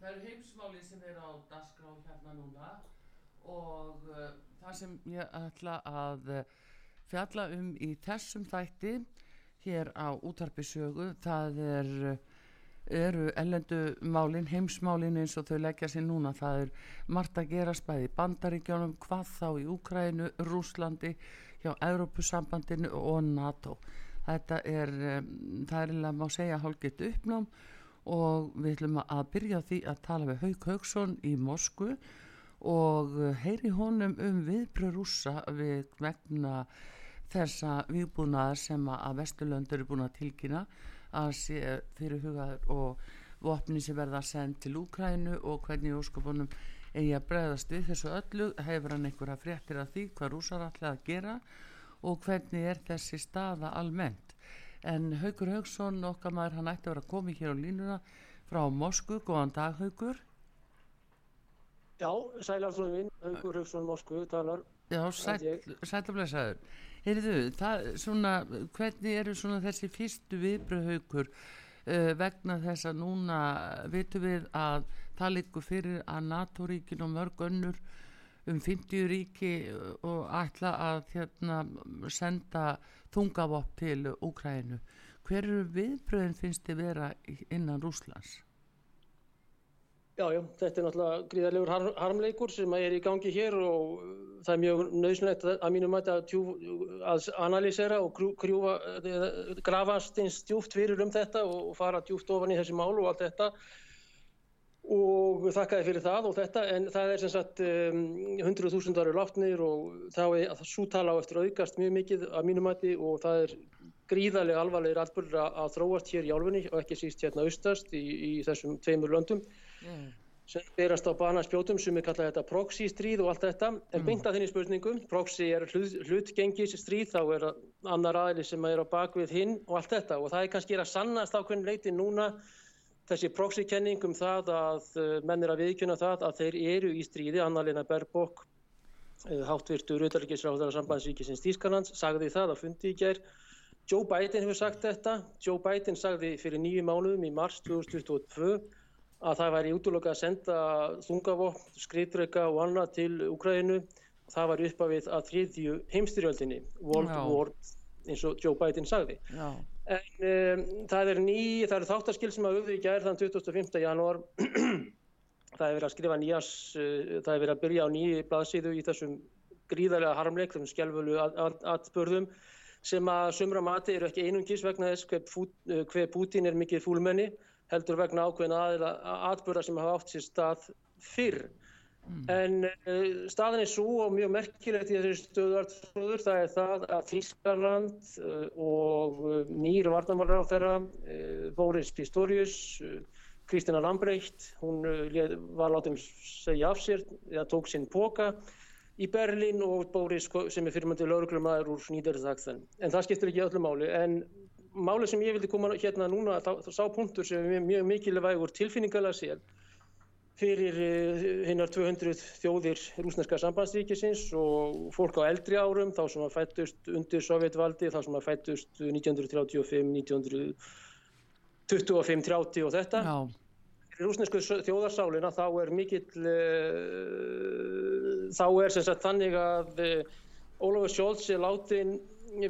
Það eru heimsmáli sem er á dasgrá hérna núna og uh, það sem ég ætla að uh, fjalla um í þessum þætti hér á útarpi sögu það er, eru ellendu málin, heimsmálin eins og þau leggja sér núna. Það er margt að gera spæði í bandaríkjónum, hvað þá í Úkrænu, Rúslandi, hjá Európusambandinu og NATO. Þetta er, um, það er eiginlega má segja hálfgett uppnám og við ætlum að byrja því að tala við Hauk Haugsson í Moskvu og heyri honum um viðbröð rúsa við vegna þessa viðbúnaðar sem að Vesturlöndur eru búin að tilkynna að fyrir hugaður og vopni sem verða sendt til Úkrænu og hvernig óskapunum eigi að bregðast við þessu öllu. Hefur hann einhverja fréttir af því hvað rúsar ætla að gera og hvernig er þessi staða almennt en Haugur Haugsson okkar maður hann ætti að vera komið hér á línuna frá Moskvu, góðan dag Haugur Já, sælarflóðin minn, Haugur Haugsson Moskvu talar. Já, sælablesaður Heyrðu, það, svona, hvernig eru svona þessi fyrstu viðbröð Haugur uh, vegna þess að núna vitum við að það líkur fyrir að NATO-ríkin og mörg önnur um 50 ríki og ætla að hérna, senda þungavopp til Úkrænu. Hver eru viðbröðin finnst þið vera innan Rúslands? Já, já, þetta er náttúrulega gríðarlegur har harmleikur sem er í gangi hér og það er mjög nöðsynlegt að mínum að, að analýsera og krjúfa, grafast eins djúft fyrir um þetta og fara djúft ofan í þessi mál og allt þetta og þakkaði fyrir það og þetta en það er sem sagt um, 100.000 ári látnir og þá er svo tala á eftir aukast mjög mikið að mínum mæti og það er gríðarlega alvarlegir atbyrður að þróast hér í álfunni og ekki síst hérna austast í, í þessum tveimur löndum mm. sem berast á banaspjótum sem er kallað þetta proxy stríð og allt þetta en mm. beint að þinni spurningum, proxy er hlut, hlutgengis stríð, þá er annar aðli sem er á bakvið hinn og allt þetta og það er kannski að sannast á hvernig leiti núna þessi proxy-kenning um það að menn er að viðkjöna það að þeir eru í stríði, Anna-Lena Berbok háttvirtur auðvitaðleikisráðara sambandsríkisins Þýskalands sagði það að fundi í gerð Joe Biden hefur sagt þetta. Joe Biden sagði fyrir nýju mánuðum í mars 2022 að það væri útlöka að senda þungavopn, skriðdreika og annað til Ukraínu það var uppafið að þriðju heimstyrjöldinni World Já. War eins og Joe Biden sagði. Já. En um, það er ný það eru þáttaskil sem að auðvitað í gær þann 25. janúar það er verið að skrifa nýjas uh, það er verið að byrja á nýju blaðsíðu í þessum gríðarlega harmleik þessum skjálfölu atbörðum sem að sumra mati eru ekki einungis vegna þess hver, uh, hver Putin er mikið fúlmenni heldur vegna ákveðina atbörða sem hafa átt sér stað fyrr Mm. En uh, staðin er svo og mjög merkilegt í þessu stöðuartrúður það er það að Þískarland uh, og uh, nýr varnamálur á þeirra, Boris Pistorius, Kristina Lambrecht, hún var látið segja af sér, eða tók sinn póka í Berlín og Boris sem er fyrirmöndið lauruglumæður úr Nýderðagsþenn. En það skiptir ekki öllu máli. En máli sem ég vildi koma hérna núna, þá, þá sá punktur sem er mjög mikilvægur tilfinningalega sér fyrir hinnar 200 þjóðir rúsneska sambandsríkisins og fólk á eldri árum, þá sem að fættust undir sovjetvaldi, þá sem að fættust 1935, 1925, 30 og þetta. Já. Rúsnesku þjóðarsálina þá er mikill, uh, þá er sem sagt þannig að uh, Ólafur Sjólds er látin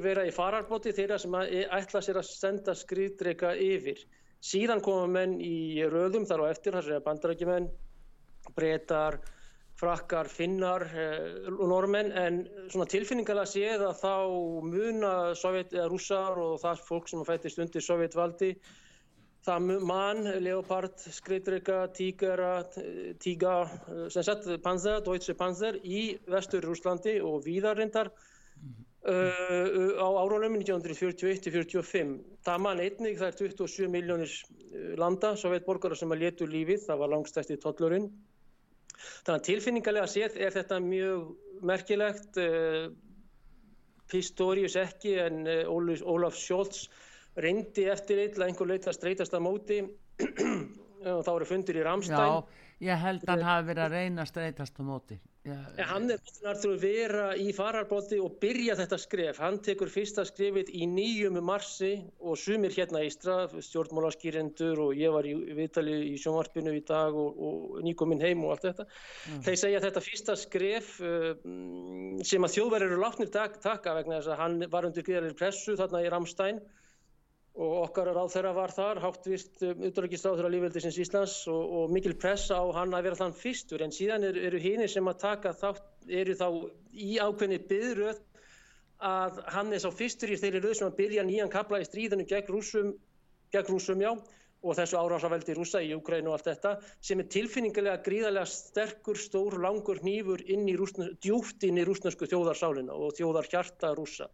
vera í fararbóti þeirra sem ætla sér að senda skriðdreika yfir. Síðan koma menn í röðum þar á eftir, þar sér bandarækjumenn, breytar, frakkar, finnar og eh, normenn en svona tilfinningarlega séð að þá muna sovjet, eða rússar og það fólk sem fættist undir sovjetvaldi það mann, Leopard, Skriðdrega, Tígera, Tíga, sem sett Panzer, Deutsche Panzer í vestur Rúslandi og víðarindar uh, á árunum 1941-45. Það mann einnig er 27 miljónir landa, sovjetborgara sem að letu lífið, það var langstæsti tollurinn. Þannig að tilfinningarlega séð er þetta mjög merkilegt, uh, Pistorius ekki en uh, Ólaf Scholz reyndi eftir eitthvað einhver leita að streytast að móti og þá eru fundir í Ramstein Já, ég held að hann hafi verið að reyna að streytast á móti Já, hann er náttúrulega að vera í fararbóti og byrja þetta skref hann tekur fyrsta skrefið í nýjum marsi og sumir hérna í straf stjórnmálaskýrendur og ég var í viðtali í sjónvarpinu í dag og, og nýkominn heim og allt þetta mm. þeir segja þetta fyrsta skref uh, sem að þjóðverðir eru látnir tak taka vegna þess að hann var undir gríðarlega pressu þarna í Ramstein og okkar ráð þeirra var þar, háttvist útdragisráð þeirra lífveldisins Íslands og, og mikil pressa á hann að vera þann fyrstur. En síðan er, eru hínir sem að taka þátt, eru þá í ákveðni byðröð að hann er sá fyrstur í þeirri röð sem að byrja nýjan kapla í stríðinu gegn rúsum, gegn rúsum já og þessu árásaveldi rúsa í Ukrænu og allt þetta sem er tilfinningilega gríðarlega sterkur, stór, langur nýfur inn í rúsna, djúft inn í rúsnesku þjóðarsálinna og þjóðarhjarta rúsa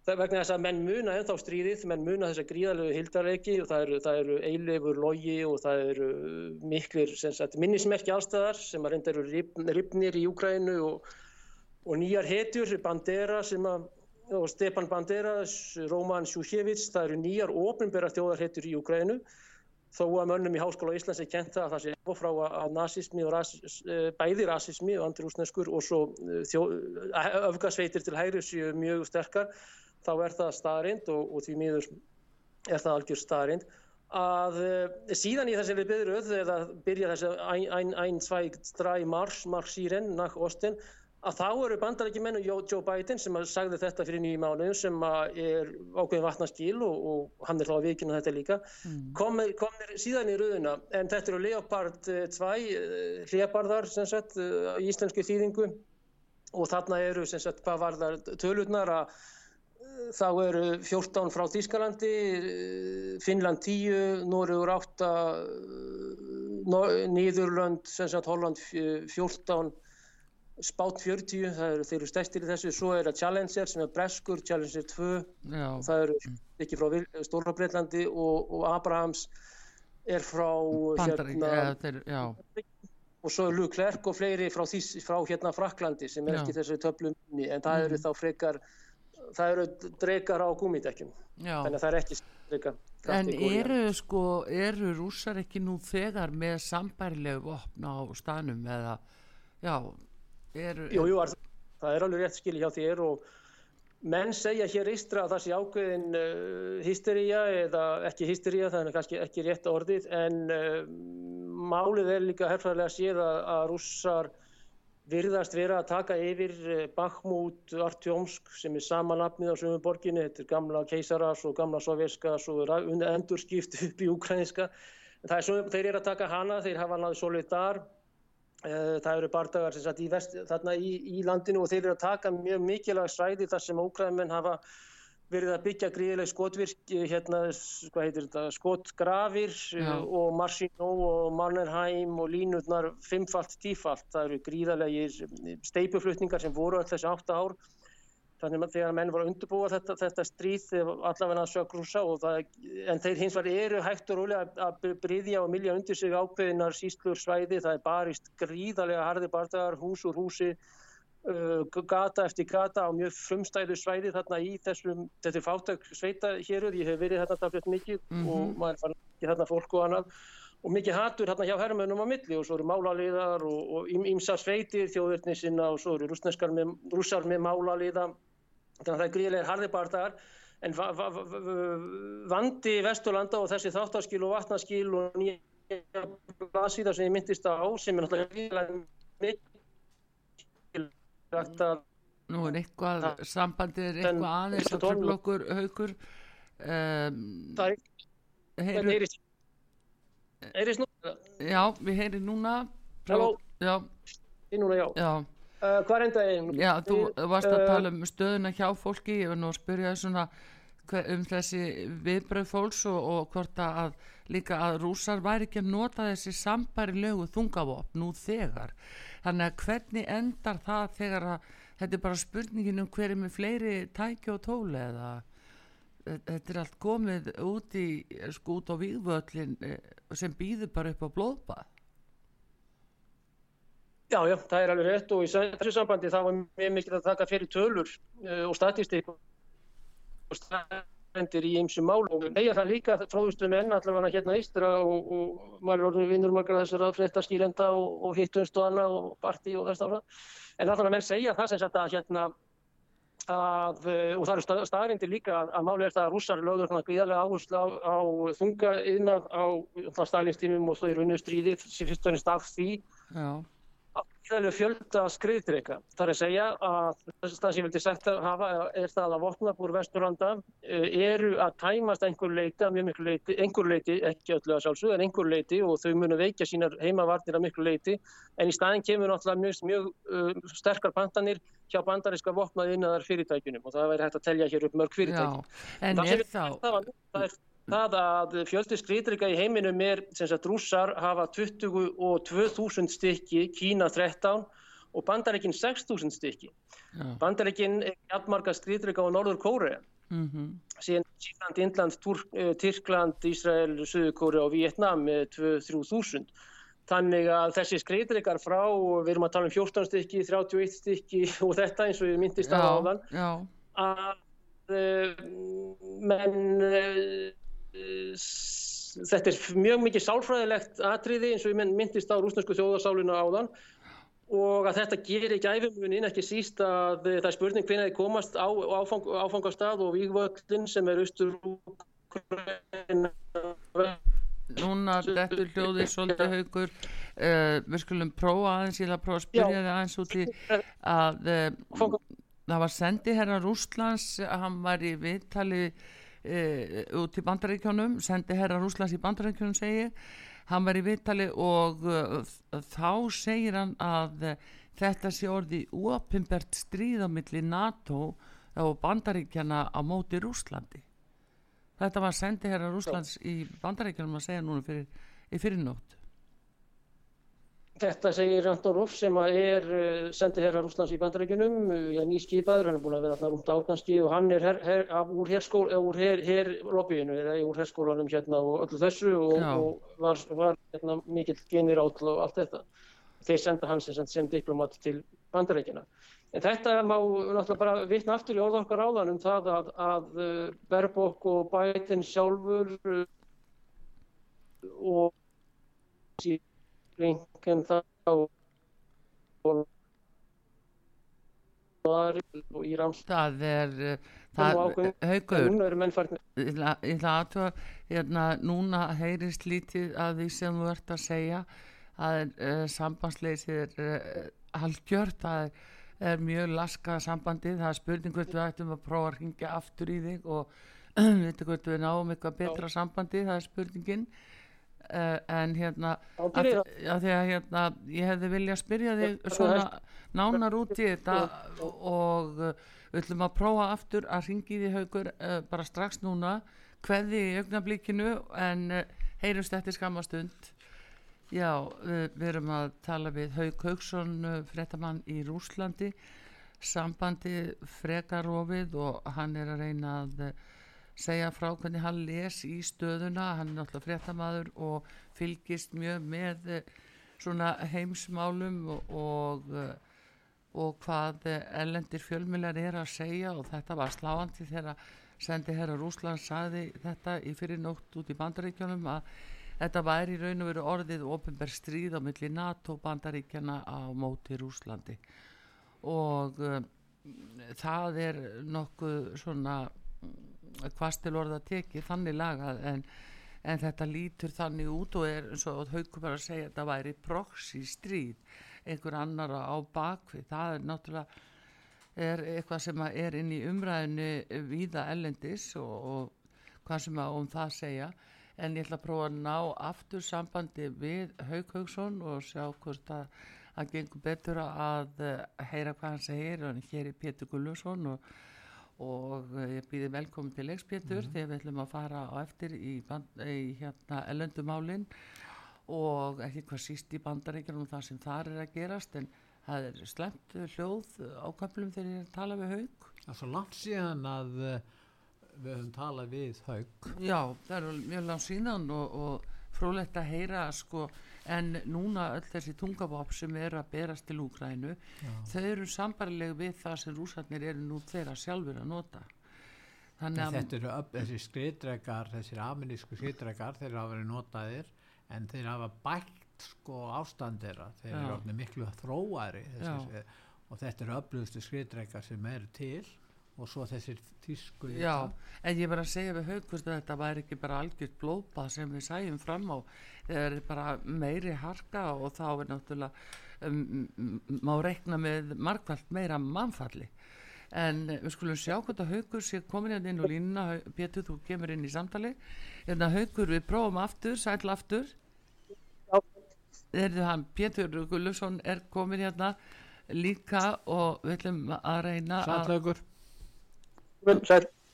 Það vegna þess að menn muna ennþá stríðið, menn muna þessa gríðalegu hildarleiki og það eru, eru eilefur logi og það eru miklir sagt, minnismerki allstæðar sem að reynda eru ripnir í Úkrænu og, og nýjar hetjur, Bandera að, og Stepan Banderas, Roman Sjúkjevits, það eru nýjar ofnbæra þjóðarhetjur í Úkrænu þó að mönnum í Háskóla Íslands er kent það að það sé frá að nazismi og rasis, eh, bæði rasismi og andirúsneskur og svo eh, öfgasveitir til hægri séu mjög sterkar þá er það staðrind og, og því miður er það algjör staðrind að uh, síðan í þessari byrjuð eða byrja þessi ein, ein, zwei, drei mars, marsýren nach Osten að þá eru bandarækjumenn og Joe Biden sem sagði þetta fyrir nýjum mánuðum sem er ákveðin vatnaskíl og, og hann er hlá að vikina þetta líka mm. komir, komir síðan í rauðina en þetta eru Leopard 2 hliðbarðar sem sagt í íslensku þýðingu og þarna eru sagt hvað var það tölurnar að þá eru 14 frá Þýskalandi, Finnland 10, Nóriður 8, Nýðurlönd, Holland 14, Spát 40, það eru eru stærstir í þessu, svo er það Challenger sem er Breskur, Challenger 2, það eru ekki frá Stóra Breitlandi og, og Abrahams er frá hérna, ja, þeir, og svo er Luke Klerk og fleiri frá, frá hérna Fraklandi sem er já. ekki þessari töflum en það eru mm. þá frekar það eru dreikar á gúmidekkjum þannig að það er ekki dreikar En eru sko, eru rússar ekki nú þegar með sambærlegu vopn á stanum eða já, eru Jú, jú, það er alveg rétt skil hjá þér og menn segja hér ístra að það sé ákveðin uh, hystería eða ekki hystería, það er kannski ekki rétt orðið en uh, málið er líka herfæðilega séð að, að rússar virðast vera að taka yfir eh, Bakhmut, Artjómsk sem er samanapnið á sömu borginni, þetta er gamla keisaras og gamla sovjerska og endurskipt upp í ukrainska. Svo, þeir eru að taka hana, þeir hafa náðu solidar, eh, það eru bardagar sem satt í, vest, í, í landinu og þeir eru að taka mjög mikilvæg svæði þar sem ókræðmenn hafa verið að byggja gríðileg skotvirk hérna, skotgrafir Já. og Marsino og Mannerheim og línutnar fimmfalt, tífalt. Það eru gríðilegir steipuflutningar sem voru alltaf þessi átta ár. Þannig að þegar menn voru að undurbúa þetta, þetta stríð allavega að sög grúsa en þeir hins vegar eru hægt og rólega að bryðja og milja undir sig ákveðinar sístlur svæði. Það er barist gríðilega harði bardagar, hús úr húsi gata eftir gata á mjög frumstæðu svæði þarna í þessum, þetta er fáttak sveita héruð, ég hef verið þarna taflið mikið mm -hmm. og maður fann ekki þarna fólk og annað. Og mikið hattur þarna hjá herrmönnum á milli og svo eru málaliðar og ímsa sveitir þjóðverðni sinna og svo eru með, rússar með málaliða. Þannig að það er gríðilega harðibardagar. En va va va vandi Vesturlanda og þessi þáttaskil og vatnaskil og nýja blasíðar sem ég myndist á sem er náttúrulega mikið að nú er eitthvað, sambandið er eitthvað aðeins að tröfla okkur haugur um, Það er heyrist heyrist núna? Já, við heyrim núna. Halló. Uh, Hvað er endaði? Já, þú varst að uh, tala um stöðuna hjá fólki. Ég var nú að spyrja svona um þessi viðbröð fólks og, og hvort að líka að rúsar væri ekki að nota þessi sambæri lögu þungavopn nú þegar þannig að hvernig endar það þegar að þetta er bara spurningin um hverju með fleiri tæki og tóli eða þetta er allt komið út í sko út á výðvöllin eh, sem býður bara upp á blóðbað. Já, já, það er alveg rétt og í þessu sambandi það var mjög mikil að taka fyrir tölur og statistík og staðendir í ymsum mál og þegar það líka fróðustu menn allavega hérna ístra og, og maður er orðin vinnur margar þessar að frétta skýrenda og, og hittunst og annað og parti og þess afra en allavega menn segja það sem sagt að hérna að, og það eru staðrindir líka að, að máli er það að rússar lögður svona gríðarlega áherslu á, á þunga yðnað á Stalinstímum og þau eru unnu stríðið sem fyrst og ennist af því. Já gríðarlega fjölda skriðdreika. Það er að segja að þess að það ég vildi að hafa er það að vopnabúr Vesturlanda eh, eru að tæmast einhver leiti, að mjög miklu leiti, einhver leiti, ekki öllu að sjálfsögða, en einhver leiti og þau munu veikja sínar heimavarnir að miklu leiti, en í staðin kemur náttúrulega mjög, mjög uh, sterkar pandanir hjá bandaríska vopnaði innan þar fyrirtækunum og það væri hægt að telja hér upp mörg fyrirtæki. Já, en er þá... Það er það að fjöldi skrýtrika í heiminum er sem sagt rússar hafa 22.000 stykki, Kína 13 og bandarækinn 6.000 stykki. Ja. Bandarækinn er jafnmarga skrýtrika á Norður Kórea. Mm -hmm. síðan Sýrland, Indland, eh, Tyrkland, Ísrael, Suðukóri og Vietnam með 2-3.000 þannig að þessi skreitrikar frá við erum að tala um 14 stykki, 31 stykki og þetta eins og ég myndist að áðan að uh, menn uh, þetta er mjög mikið sálfræðilegt atriði eins og ég myndist á rúsnesku þjóðarsálinu áðan. Og að þetta gerir ekki æfumunin ekki síst að það er spurning hvernig þið komast á áfang, áfangastað og vývöldin sem er austur Núna þetta hljóði svolítið haugur uh, við skulum prófa aðeins ég vil að prófa að spyrja þið aðeins út í að uh, það var sendið herra Rúslands hann var í viðtalið e, út í bandaríkjónum sendi herra Rúslands í bandaríkjónum segi hann var í vittali og uh, þá segir hann að uh, þetta sé orði uopimbert stríð á milli NATO og bandaríkjana á móti Rúslandi þetta var sendi herra Rúslands í bandaríkjónum að segja núna fyrir, í fyrirnótt Þetta segir Antonov sem er eh, sendið herra Rúslands í bandarækjunum, eh, nýskipaður, hann er búin að vera alltaf rúmt áknanski og hann er her, her, úr herlobbyinu, her, úr herskólanum hérna og öllu þessu og, og var, var hérna, mikill genir átl og allt þetta. Þeir senda hans sem, sem diplomat til bandarækjuna. En þetta má náttúrulega bara vitna aftur í orða okkar áðan um það að, að eh, Berbok og Biden sjálfur og síðan kringum þá og það er það, haugur ég ætla aðtöða hérna, núna heyrist lítið að því sem þú ert að segja. Að uh, sambandsleysið er uh, halgjört, það er, er mjög laskað sambandið, það er spurning hvort við ættum að prófa að ringja aftur í þig og við veitum hvort við náum eitthvað betra Já. sambandið, það er spurningin Uh, en hérna að, að því að hérna ég hefði viljað spyrja þig svona nánar út í þetta og uh, við ætlum að prófa aftur að ringi því haugur uh, bara strax núna. Hverði í augnablíkinu en heyrumst eftir skamastund já, við erum að tala við Haug Haugsson frettamann í Rúslandi sambandi frekarofið og hann er að reyna að segja frá hvernig hann les í stöðuna hann er náttúrulega fréttamaður og fylgist mjög með eh, svona heimsmálum og, og, eh, og hvað ellendir fjölmjölar er að segja og þetta var sláandi þegar sendi herra Rúsland saði þetta í fyrir nótt út í bandaríkjónum að þetta væri í raun og veru orðið ofinberð stríð á milli NATO bandaríkjana á móti Rúslandi og um, það er nokkuð svona hvastil orða tekið þannig lagað en, en þetta lítur þannig út og er eins og haugur bara að segja að það væri proxy stríð einhver annara á bakvið það er náttúrulega er eitthvað sem er inn í umræðinu víða ellendis og, og hvað sem að um það segja en ég ætla að prófa að ná aftur sambandi við Haug Haugsson og sjá hvort að það gengur betur að eh, heyra hvað hann segir og hér er Pétur Gullusson og, og ég býði velkomin til Leiks Pétur mm -hmm. þegar við ætlum að fara á eftir í, band, í hérna ellendumálinn og ekki hvað síst í bandaríkjum og það sem þar er að gerast en það er slemt hljóð á köflum þegar ég tala við haug Það er svo langt síðan að uh, við höfum talað við haug Já, það er mjög langt síðan og, og frólægt að heyra sko, en núna öll þessi tungavop sem eru að berast til Úgrænu þau eru sambarleg við það sem rúsarnir eru nú þeirra sjálfur að nota. Þannig að þetta eru upp, þessi skriðdregar, þessir amerísku skriðdregar þeir hafa verið notaðir en þeir hafa bætt sko ástandera þeir eru miklu þróari þessi, og þetta eru öflugustu skriðdregar sem eru til og svo þessir tísku Já, en ég var að segja við haugust að þetta væri ekki bara algjört blópa sem við sæjum fram á. Það er bara meiri harka og þá er náttúrulega um, má rekna með markvælt meira mannfalli. En við skulum sjá hvort að haugur sé komin hérna inn og línuna. Pétur þú kemur inn í samtali. Hérna haugur við prófum aftur, sæl aftur. Er það Pétur Gullusson er komin hérna líka og við ætlum að reyna Sælaugur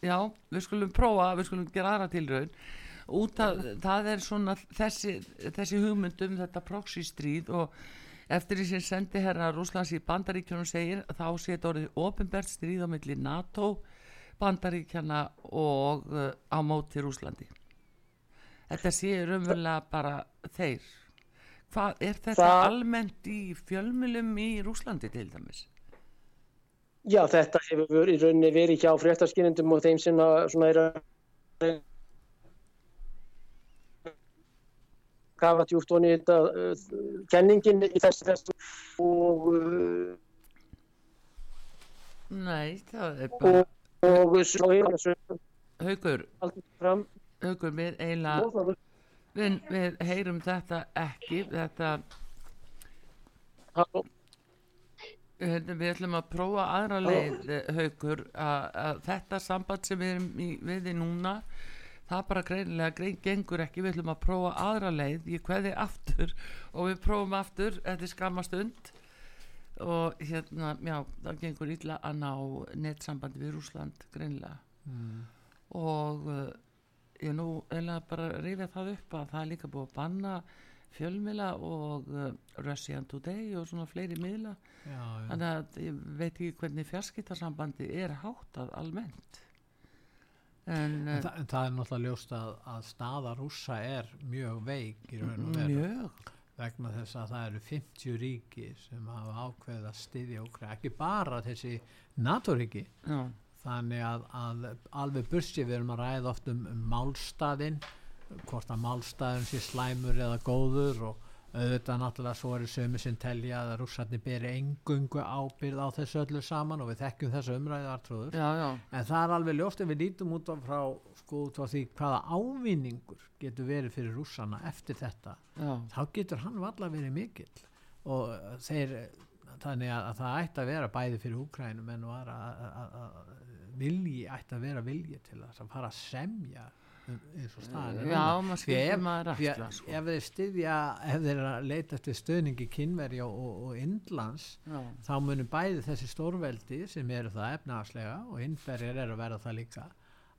Já, við skulum prófa við skulum gera aðra tilraun. Út af það er svona þessi, þessi hugmyndum þetta proxy stríð og eftir því sem sendi herra Rúslands í bandaríkjónum segir þá sé þetta orðið ofinbært stríð á milli NATO bandaríkjana og uh, á móti Rúslandi þetta sé raunverulega bara þeir. Hvað er þetta það, almennt í fjölmjölum í Rúslandi til dæmis? Já, þetta hefur í rauninni verið hjá fréttaskynendum og þeim sem er að kafa tjúkt og nýta uh, kenningin í þessu þessu og uh, Nei, það er bara og, svo er Haugur Haugur, við eiginlega við, við heyrum þetta ekki þetta Halló við ætlum að prófa aðra leið eh, haugur að, þetta samband sem við erum í, við í núna það bara greinilega grein gengur ekki. Við ætlum að prófa aðra leið. Ég hveði aftur og við prófum aftur þetta er skamastund og hérna, já, það gengur illa að ná nettsambandi við Rúsland greinilega. Mm. og uh, ég nú eða bara reyfja það upp að það er líka búið að banna fjölmila og uh, Russian Today og svona fleiri miðla. Já, já. þannig að ég veit ekki hvernig fjarskiptarsambandi er háttað almennt. En, en, þa en það er náttúrulega ljóst að, að staða rúsa er mjög veik í raun og veru. Vegna þess að það eru 50 ríki sem hafa ákveðið að styðja okkur ekki bara þessi NATO ríki já. Þannig að, að alveg bursi við erum að ræða oft um, um málstæðin hvort að málstæðin sé slæmur eða góður og auðvitað náttúrulega svo eru sömu sem telja að rússarni beri engungu ábyrð á þessu öllu saman og við þekkjum þessu umræðu artrúður en það er alveg ljóst ef við lítum út á frá sko út á því hvaða ávinningur getur verið fyrir rússarna eftir þetta já. þá getur hann valla verið mikill. Og þeir þannig að, að það ætti að vera bæði fyrir Úkrænum en var að, að vilji ætti að vera vilji til að fara að semja eins og staðin Já, maður skilur maður aftur sko. Ef þeir styðja, ef þeir leita eftir stöðningi kynverja og, og, innlands, Já. þá munum bæði þessi stórveldi sem eru það efnaðslega og innferðir eru að vera það líka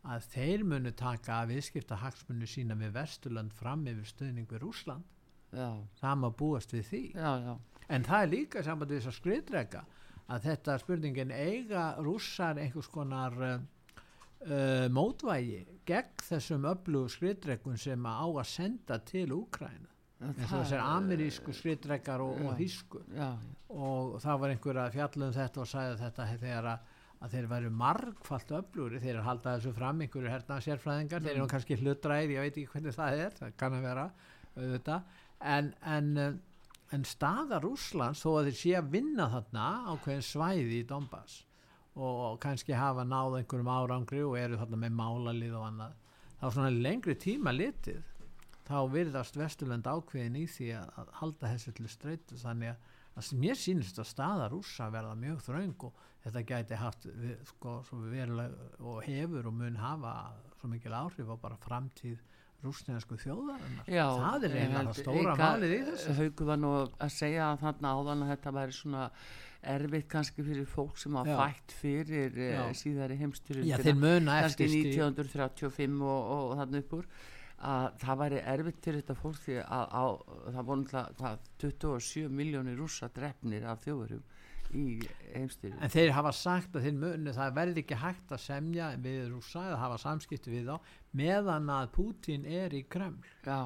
að þeir munu taka að viðskipta hagsmunni sína við Vesturland fram yfir stöðning við Rúsland Já. það má búast við því Já, en það er líka samband við þess að skriðdrega að þetta spurningin eiga rússar einhvers konar uh, uh, mótvægi gegn þessum öflugu skriðdregun sem á að senda til Úkræna eins og þessar amerísku skriðdregar og, og hísku og það var einhver að fjallum þetta og sagði þetta þegar að, að þeir væru margfalt öflugri þeir er haldað þessu fram einhverju herna sérfræðingar mm. þeir eru kannski hlutræð, ég veit ekki hvernig það er það kann að vera auðvitað. En, en en staða Rúslands þó að þeir sé að vinna þarna á hvern svæði í Donbass og kannski hafa náð einhverjum árangri og eru þarna með málalið og annað. Þá svona lengri tíma litið þá virðast Vesturland ákveðin í því að, að halda þessu til streytu þannig mér sýnist að staða rúsa verða mjög þraung og þetta gæti haft við, sko, veruleg, og hefur og mun hafa svo mikil áhrif á bara framtíð rúsnesku þjóðarinnar. Já, það er einhverja stóra valið í þessu. Hauku var nú að segja að þarna áðan að þetta væri svona erfitt kannski fyrir fólk sem hafa fætt fyrir eh, Já. síðari heimstyrjum kannski 1935 og, og, og þannig uppur að það væri erfitt til þetta fólk því að á, það voru náttúrulega 27 miljónir rúsa drefnir af þjóðurum í heimstyrjum en þeir hafa sagt að þeir muni það verði ekki hægt að semja við rúsa eða hafa samskipti við þá meðan að Putin er í Kreml. Já.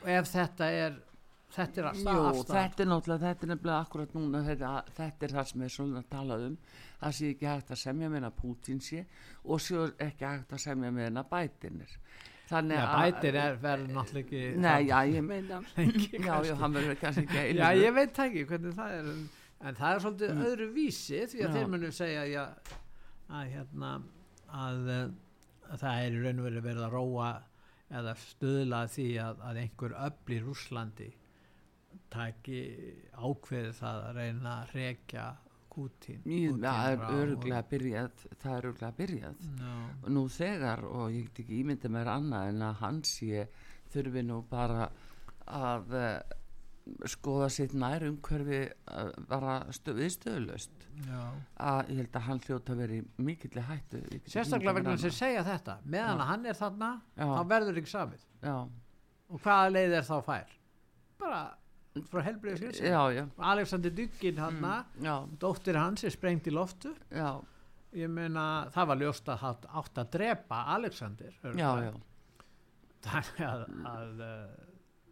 og ef þetta er þetta er að Jú, þetta er náttúrulega, þetta er nefnilega akkurat núna þetta, þetta er það sem er svona að tala um. Það sé ekki hægt að semja með hennar Putin sé og sé ekki hægt að semja með hennar Bætinir að bætir er verður náttúrulega ekki nei, já, ég meina já, já, hann verður kannski ekki já, ég veit ekki hvernig það er en, en það er svolítið mm. öðru vísi því að þeir munum segja já, að hérna að, að það er í raun og verið að róa eða stöðla því að, að einhver öll í Rúslandi taki ákveði það að reyna að rekja Kútin, Kútin það er öruglega byrjað það er öruglega byrjað no. nú þegar og ég get ekki ímynda mér annað en að hans ég þurfi nú bara að uh, skoða sitt nær umhverfi bara stö, viðstöðulöst að ég held að hann hljóta að veri mikill hættu sérstaklega vegna sem segja þetta meðan að hann er þarna Já. þá verður ekki samið. Já. og hvaða leið er þá fær? Bara frá helbriðis Alexander Dugin hann mm, dóttir hans er sprengt í loftu. Já. ég meina það var ljóst að það átt að drepa Alexander þannig að, að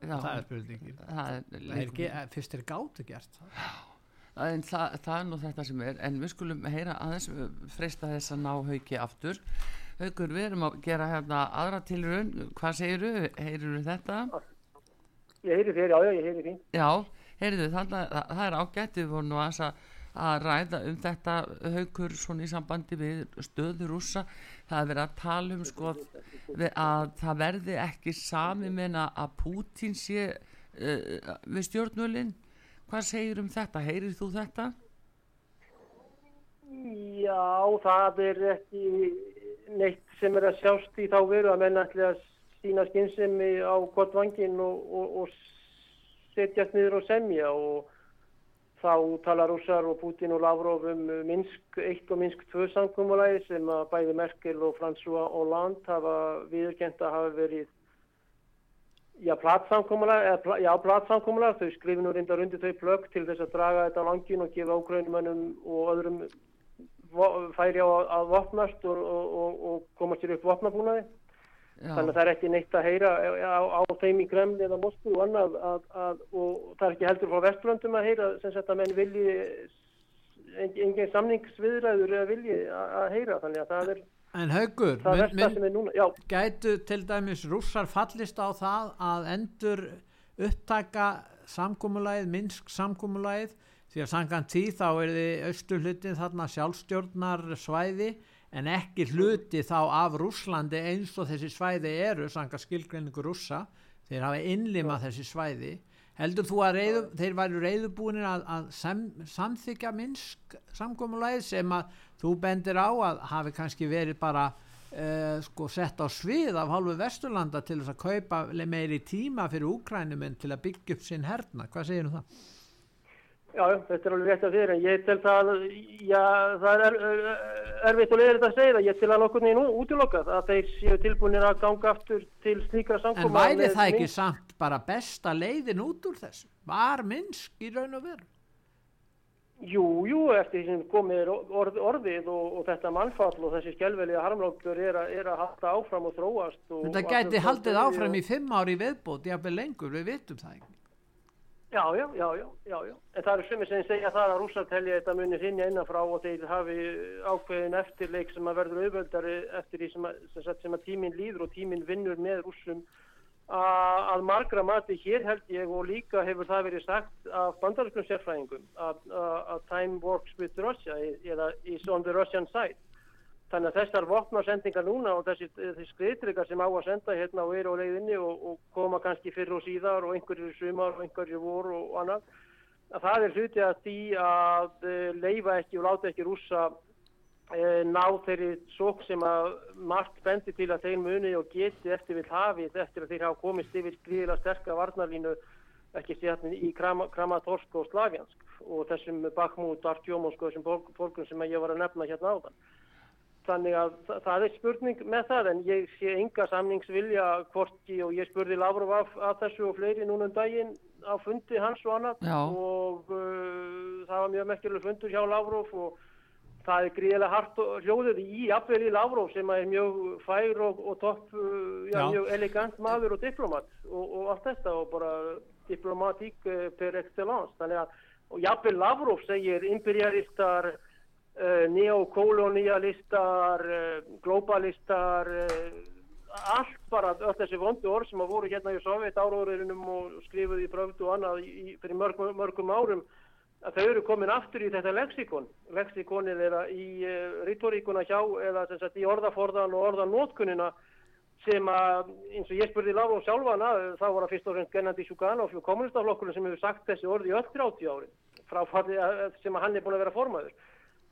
það er spurningin. Það er, það er ge, fyrst er gátt að gert. En það, það er nú þetta sem er en við skulum heyra aðeins freista þess að ná hauki aftur. Haukur við erum að gera hérna aðra tilrun hvað segir þú, heyrur þú þetta? Ég heyri þér, já, já, ég heyri þín. Já, heyrðu, þannig að það er ágætt, við vorum nú að, að ræða um þetta haugur svona í sambandi við stöður rúsa. Það er verið að tala um sko að það verði ekki sami meina að Pútín sé uh, við stjórnvölinn. Hvað segir um þetta? Heyrir þú þetta? Já, það er ekki neitt sem er að sjást í þá veru að menna ætla að sína skynsemi á gott vangin og, og, og setjast niður og semja og þá tala rússar og Putin og Lavrov um Minsk 1 og Minsk 2 samkómulæði sem að bæði Merkel og François Hollande hafa viðurkent að hafa verið já, platsamkómulæði já, platsamkómulæði, þau skrifin og reyndar undir þau plögg til þess að draga þetta á langin og gefa ágrænumannum og öðrum færi á að vopnast og, og komast sér upp vopnabúnaði Já. Þannig að það er ekki neitt að heyra á, á þeim í Kremli eða Moskú og annað að, að, og það er ekki heldur frá Vesturlöndum að heyra sem að menn vilji engin samningsviðræður eða vilji að, að heyra þannig að það er En haugur, gætu til dæmis rússar fallist á það að endur upptaka samkómulæð, minnsk samkómulæð því að sangan tíð þá er þið austur hlutin þarna sjálfstjórnar svæði en ekki hluti þá af Rúslandi eins og þessi svæði eru sanga skilgreiningu rússa. Þeir hafa innlimað þessi svæði. Heldur þú að reyðu, þeir væri reyðubúinir að, að sem, samþykja minnsk samgómulegð sem að þú bendir á að hafi kannski verið bara uh, sko sett á svið af hálfu Vesturlanda til þess að kaupa meiri tíma fyrir Úkrænum en til að byggja upp sinn herna, hvað segir þú um það? Já, þetta er alveg rétt af þér en ég tel það, já, það er erfitt og leðilegt að segja það, ég tel að okkur nýjum útilokkað að þeir séu tilbúinir að ganga aftur til slíkra samkoma. En væri það ekki samt bara besta leiðin út úr þessu? Var minnsk í raun og veru? Jú, jú, eftir því sem komið orð, orðið og, og þetta mannfall og þessi skjálfeliða harmlóktur er, er að halda áfram og þróast. Og þetta gæti haldið áfram í fimm ári viðbót, jáfnveg lengur, við vitum það ekki. Já, já, já, já, já. En það eru sumir sem segja það að rússar telja þetta munir hinja innanfrá og þeir hafi ákveðin eftirleik sem að verður auðvöldari eftir því sem að, sem, sem að tíminn líður og tíminn vinnur með rússum að margra mati hér held ég og líka hefur það verið sagt af bandariskum sérfræðingum að time works with Russia eða is on the Russian side Þannig að þessar vopnarsendingar núna og þessi, þessi skriðtryggar sem á að senda hérna og eru á leiðinni og, og koma kannski fyrir og síðar og einhverjir sumar og einhverjir voru og annað að það er hluti að því að leifa ekki og láta ekki rúsa ná þeirri sók sem að margt bendi til að þeir muni og geti eftir við hafið eftir að þeir hafa komist yfir gríðilega sterka varnarlínu ekki sér í Kramatorsk og Slavjansk og þessum Bakhmut, Artjómonsk og þessum fólkum sem ég var að nefna hérna áðan. Þannig að það er spurning með það en ég sé enga samningsvilja hvorki og ég spurði Lavrov af, af þessu og fleiri núna um daginn á fundi hans og annað Já. og uh, það var mjög mekkilega fundur hjá Lavrov og það er gríðilega hart hljóðið í afveli Lavrov sem er mjög fær og, og topp, uh, já, já. mjög elegant maður og diplomat og, og allt þetta og bara diplomatík uh, per excellence. Þannig að, og jáfnveg Lavrov segir imperialistar uh, neokolonialistar, uh, globalistar, uh, allt bara öll þessi vondu orð sem að voru hérna í Sovjet áróðurinnum og skrifuði í bröfdu og annað í, fyrir mörgum, mörgum árum að þau eru komin aftur í þetta leksikon. Leksikonið er í uh, ritoríkuna hjá eða sagt, í orðaforðan og orðanótkunina sem að eins og ég spurði lág og sjálfana þá var það fyrst og fremst Gennandi Sjúkanov og kommunistaflokkurinn sem hefur sagt þessi orði í öll 30 ári frá sem að hann er búin að vera formaður.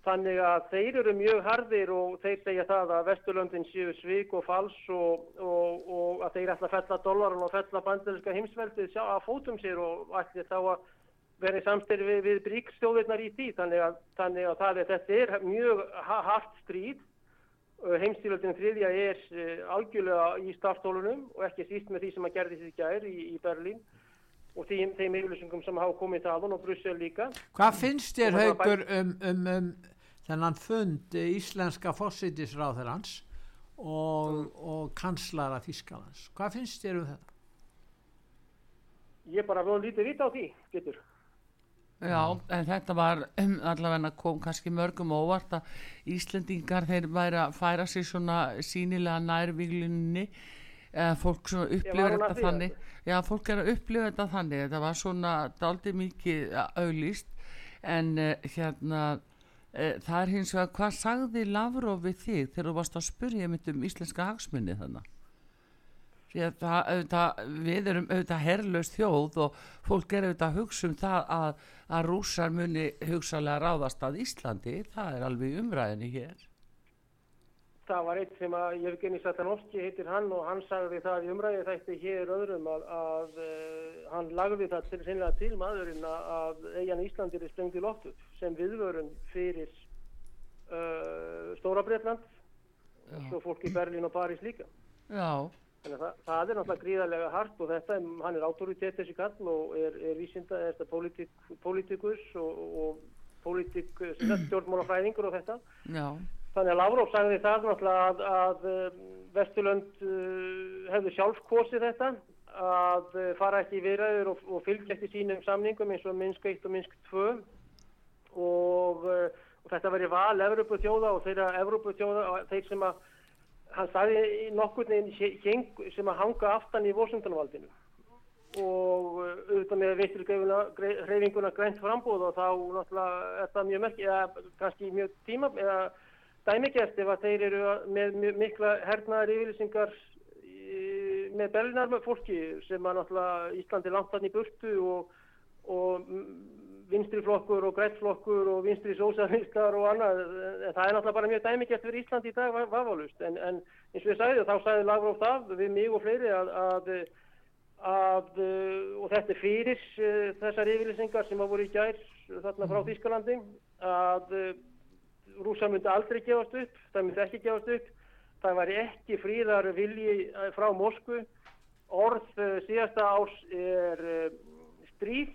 Þannig að þeir eru mjög hardir og þeir segja það að Vesturlöndin séu svík og fals og, og, og að þeir ætla að fella dollaran og fella bandeliska heimsveldið að fótum sér og ætli þá að vera í samstyrfi við, við bríkstjóðirnar í því. Þannig að, þannig að það er, þetta er mjög hart stríð. Heimstílöldin þriðja er algjörlega í startólunum og ekki síst með því sem að gerði því gær í, í Berlín og þeim, þeim yfirlýsingum sem hafa komið þaðan og Brussel líka. Hvað finnst þér haugur um, um, um þennan fund íslenska fósittisráðherrans og, mm. og kanslara Þískalands. Hvað finnst þér um þetta? Ég bara voru lítið vita á því, getur. Já, en þetta var um, allavega kom kannski mörgum óvart að Íslendingar þeir væri að færa sér svona sínilega nærvíglunni eða fólk svona upplifur þetta þannig já, fólk er að upplifa þetta þannig þetta var svona daldi mikið auðlýst en uh, hérna það er hins vegar hvað sagði Lavrov við þig þegar þú varst að spurja mitt um íslenska hagsmunni þannig það, auðvitað, við erum auðvitað herrlaust þjóð og fólk er auðvitað að hugsa um það að, að rúsar muni hugsalega ráðast að Íslandi. Það er alveg umræðinni hér það var eitt sem að Jevgeni Satanovski heitir hann og hann sagði það í umræði þætti hér öðrum að, að uh, hann lagði það til, til maðurinn að eigin Íslandir er sprengt í loftu sem viðvörun fyrir uh, Stóra Breitland og svo fólk í Berlín og París líka Já Þannig að það, það er náttúrulega gríðarlega hart og þetta, hann er autoritet þessi kall og er, er vísinda, er þetta politík, politikus og, og politík stjórnmálafræðingur og þetta. Já. Þannig að Lavrov sagði það náttúrulega að, að um, Vesturlund uh, hefðu sjálf kosið þetta að uh, fara ekki í viðræður og, og fylgja eftir sínum samningum eins og Minsk 1 og Minsk 2 og, og þetta verið val Evrópu þjóða og þeirra Evrópu þjóða og þeir sem að hann sagði nokkur neginn sem að hanga aftan í Vosundunvaldinu og auðvitað með veistur hreyfinguna grænt frambúð og þá náttúrulega er það mjög merk eða kannski mjög tíma eða dæmigert ef að þeir eru með mikla hernaðar yfirlýsingar með berlinar með fólki sem að náttúrulega Íslandi langt hann í burtu og, og vinstriflokkur og grætflokkur og vinstri sósafískar og annað. En það er náttúrulega bara mjög dæmigert fyrir Íslandi í dag vafálust en, en eins og ég sagði þá sagði Lagróf það við mig og fleiri að, að, að og þetta er fyrir þessar yfirlýsingar sem að voru í gær þarna frá Þískalandi að rúsa myndi aldrei gefast upp, það myndi ekki gefast upp, það væri ekki fríðar vilji eh, frá Moskvu, orð uh, síðasta árs er uh, stríð,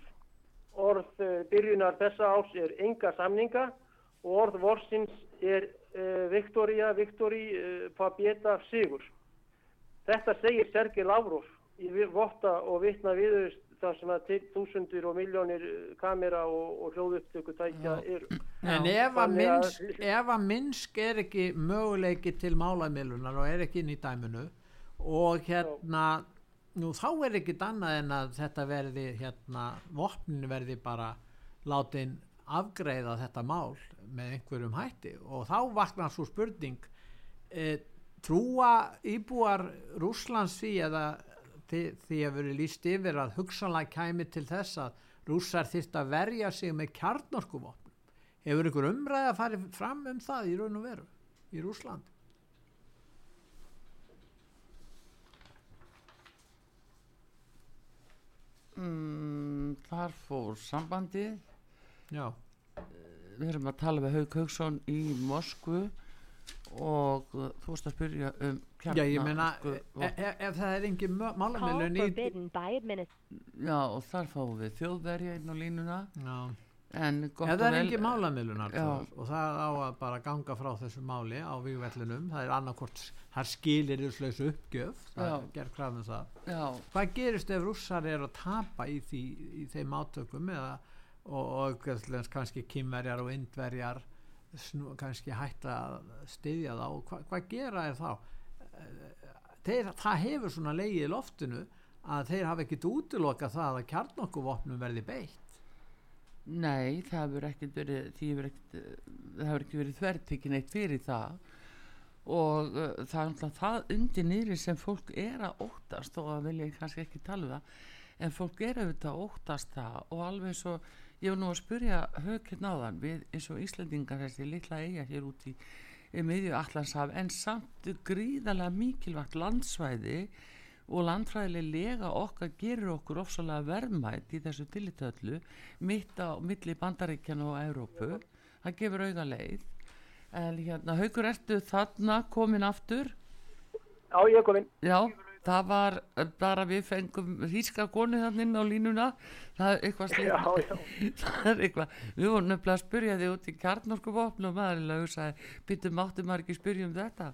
orð byrjunar þessa árs er enga samninga. Og orð vorsins er Viktoria, Viktori, Pabjeta, Sigur. Þetta segir Sergei Lavrov í votta og vittna viðust þar sem að þúsundir og miljónir kamera og, og hljóðupptöku tækja eru. En ef að, minnsk, ef að Minsk er ekki möguleiki til málamílunar og er ekki inn í dæminu og hérna nú þá er ekki annað en að þetta verði hérna, vopninu verði bara látin afgreiða þetta mál með einhverjum hætti. Og þá vaknar svo spurning e, trúa íbúar Rúslands því eða því, því að verið líst yfir að hugsanlega kæmi til þess að rússar þýrt að verja sig með kjarnorkuvopnum. Hefur ykkur umræði að fara fram um það í raun og veru í Rúsland mm, Þar fór sambandi Já. Við erum að tala við Haug Haugsson í Moskvu og uh, þú veist að spyrja um kjarnar Já, ég meina, sko, ef, e, ef það er engin málamilun í Já, og þar fáum við þjóðverja inn á línuna. Já. En ef það er engin málamilunar og það á að bara ganga frá þessu máli á výgvellinum, það er annarkort það skilir þessu uppgjöf það ger krafnum það. Já. hvað gerist ef rússar er að tapa í, því, í þeim átökum eða, og, og kannski kymverjar og indverjar snú, kannski hætta að styðja þá. Hva, hvað gera er þá? Þeir, það hefur svona leið í loftinu að þeir hafa ekkit útiloka það að kjarnokkuvopnum verði beitt. Nei, það hefur ekkert verið ekkert, það hefur ekki verið þvertikinn eitt fyrir það. Og uh, það er alltaf það undir nýri sem fólk er að óttast og það vil ég kannski ekki tala um en fólk er auðvitað að óttast það. Og alveg svo ég var nú að spurja högkinn á þann við eins og Íslandingar þessi litla eiga hér út í, miðju Allandshaf en samt gríðarlega mikilvægt landsvæði og landfræðileg lega okkar gerur okkur ofsalega verðmætt í þessu tilitöðlu mitt á milli bandaríkjana og Európu það gefur auða leið. En hérna, haugur ertu þarna komin aftur? Já, ég er komin. Já það var bara við fengum híska konu þannig á línuna. Það er eitthvað slíkt. Það er eitthvað, við vorum nefnilega að spyrja þig út í kjarnorku vopn og maðurlega sagði, býttum áttum maður ekki að spyrja um þetta?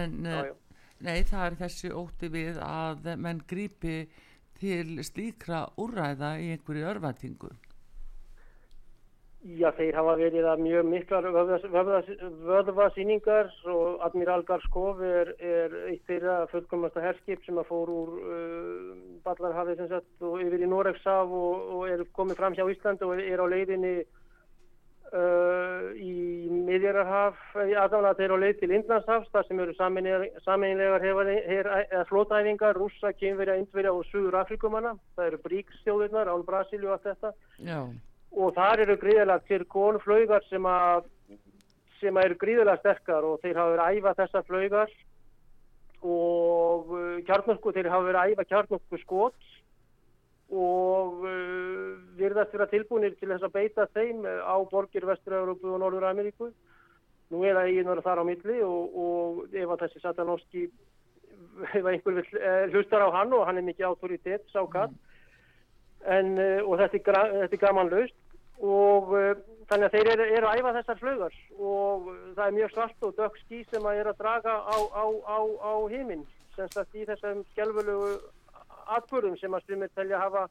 En já, já. nei, það er þessi ótti við að menn grípi til slíkra úræða í einhverju örvætingu Já, þeir hafa verið að mjög miklar vöðvasýningar og Admiral Garskov er, er eitt þeirra fullkomasta herskip sem að fór úr uh, Ballarhafið og yfir í Noregsaf og, og er komið fram hjá Ísland og er á leiðinni uh, í Midjararhaf, aðdána þeir á leið til Indlandshafs þar sem eru sameinlegar flótæfingar, rússa, kynverja, indverja og suður Afrikumanna. Það eru bríkstjóðurnar án Brasilíu og allt þetta. Já og þar eru gríðilega til konflögar sem að sem að eru gríðilega sterkar og þeir hafa verið að æfa þessa flögar og uh, kjarnokku, þeir hafa verið að æfa kjarnokku skot. Og uh, virðast vera tilbúinir til þess að beita þeim á borgir Vestur-Európu og Norður-Ameríku. Nú er það eiginar þar á milli og, og ef að þessi Satanovski ef einhver vil, eh, hlustar á hann og hann er mikið autoritet sákatt mm. En, uh, og þetta er, þetta er gaman laust og uh, þannig að þeir eru, eru að æfa þessar flögar og uh, það er mjög svart og dökk ský sem að er að draga á, á, á, á heiminn sem sagt í þessum skjálfurlegu atbörðum sem að sumir telja hafa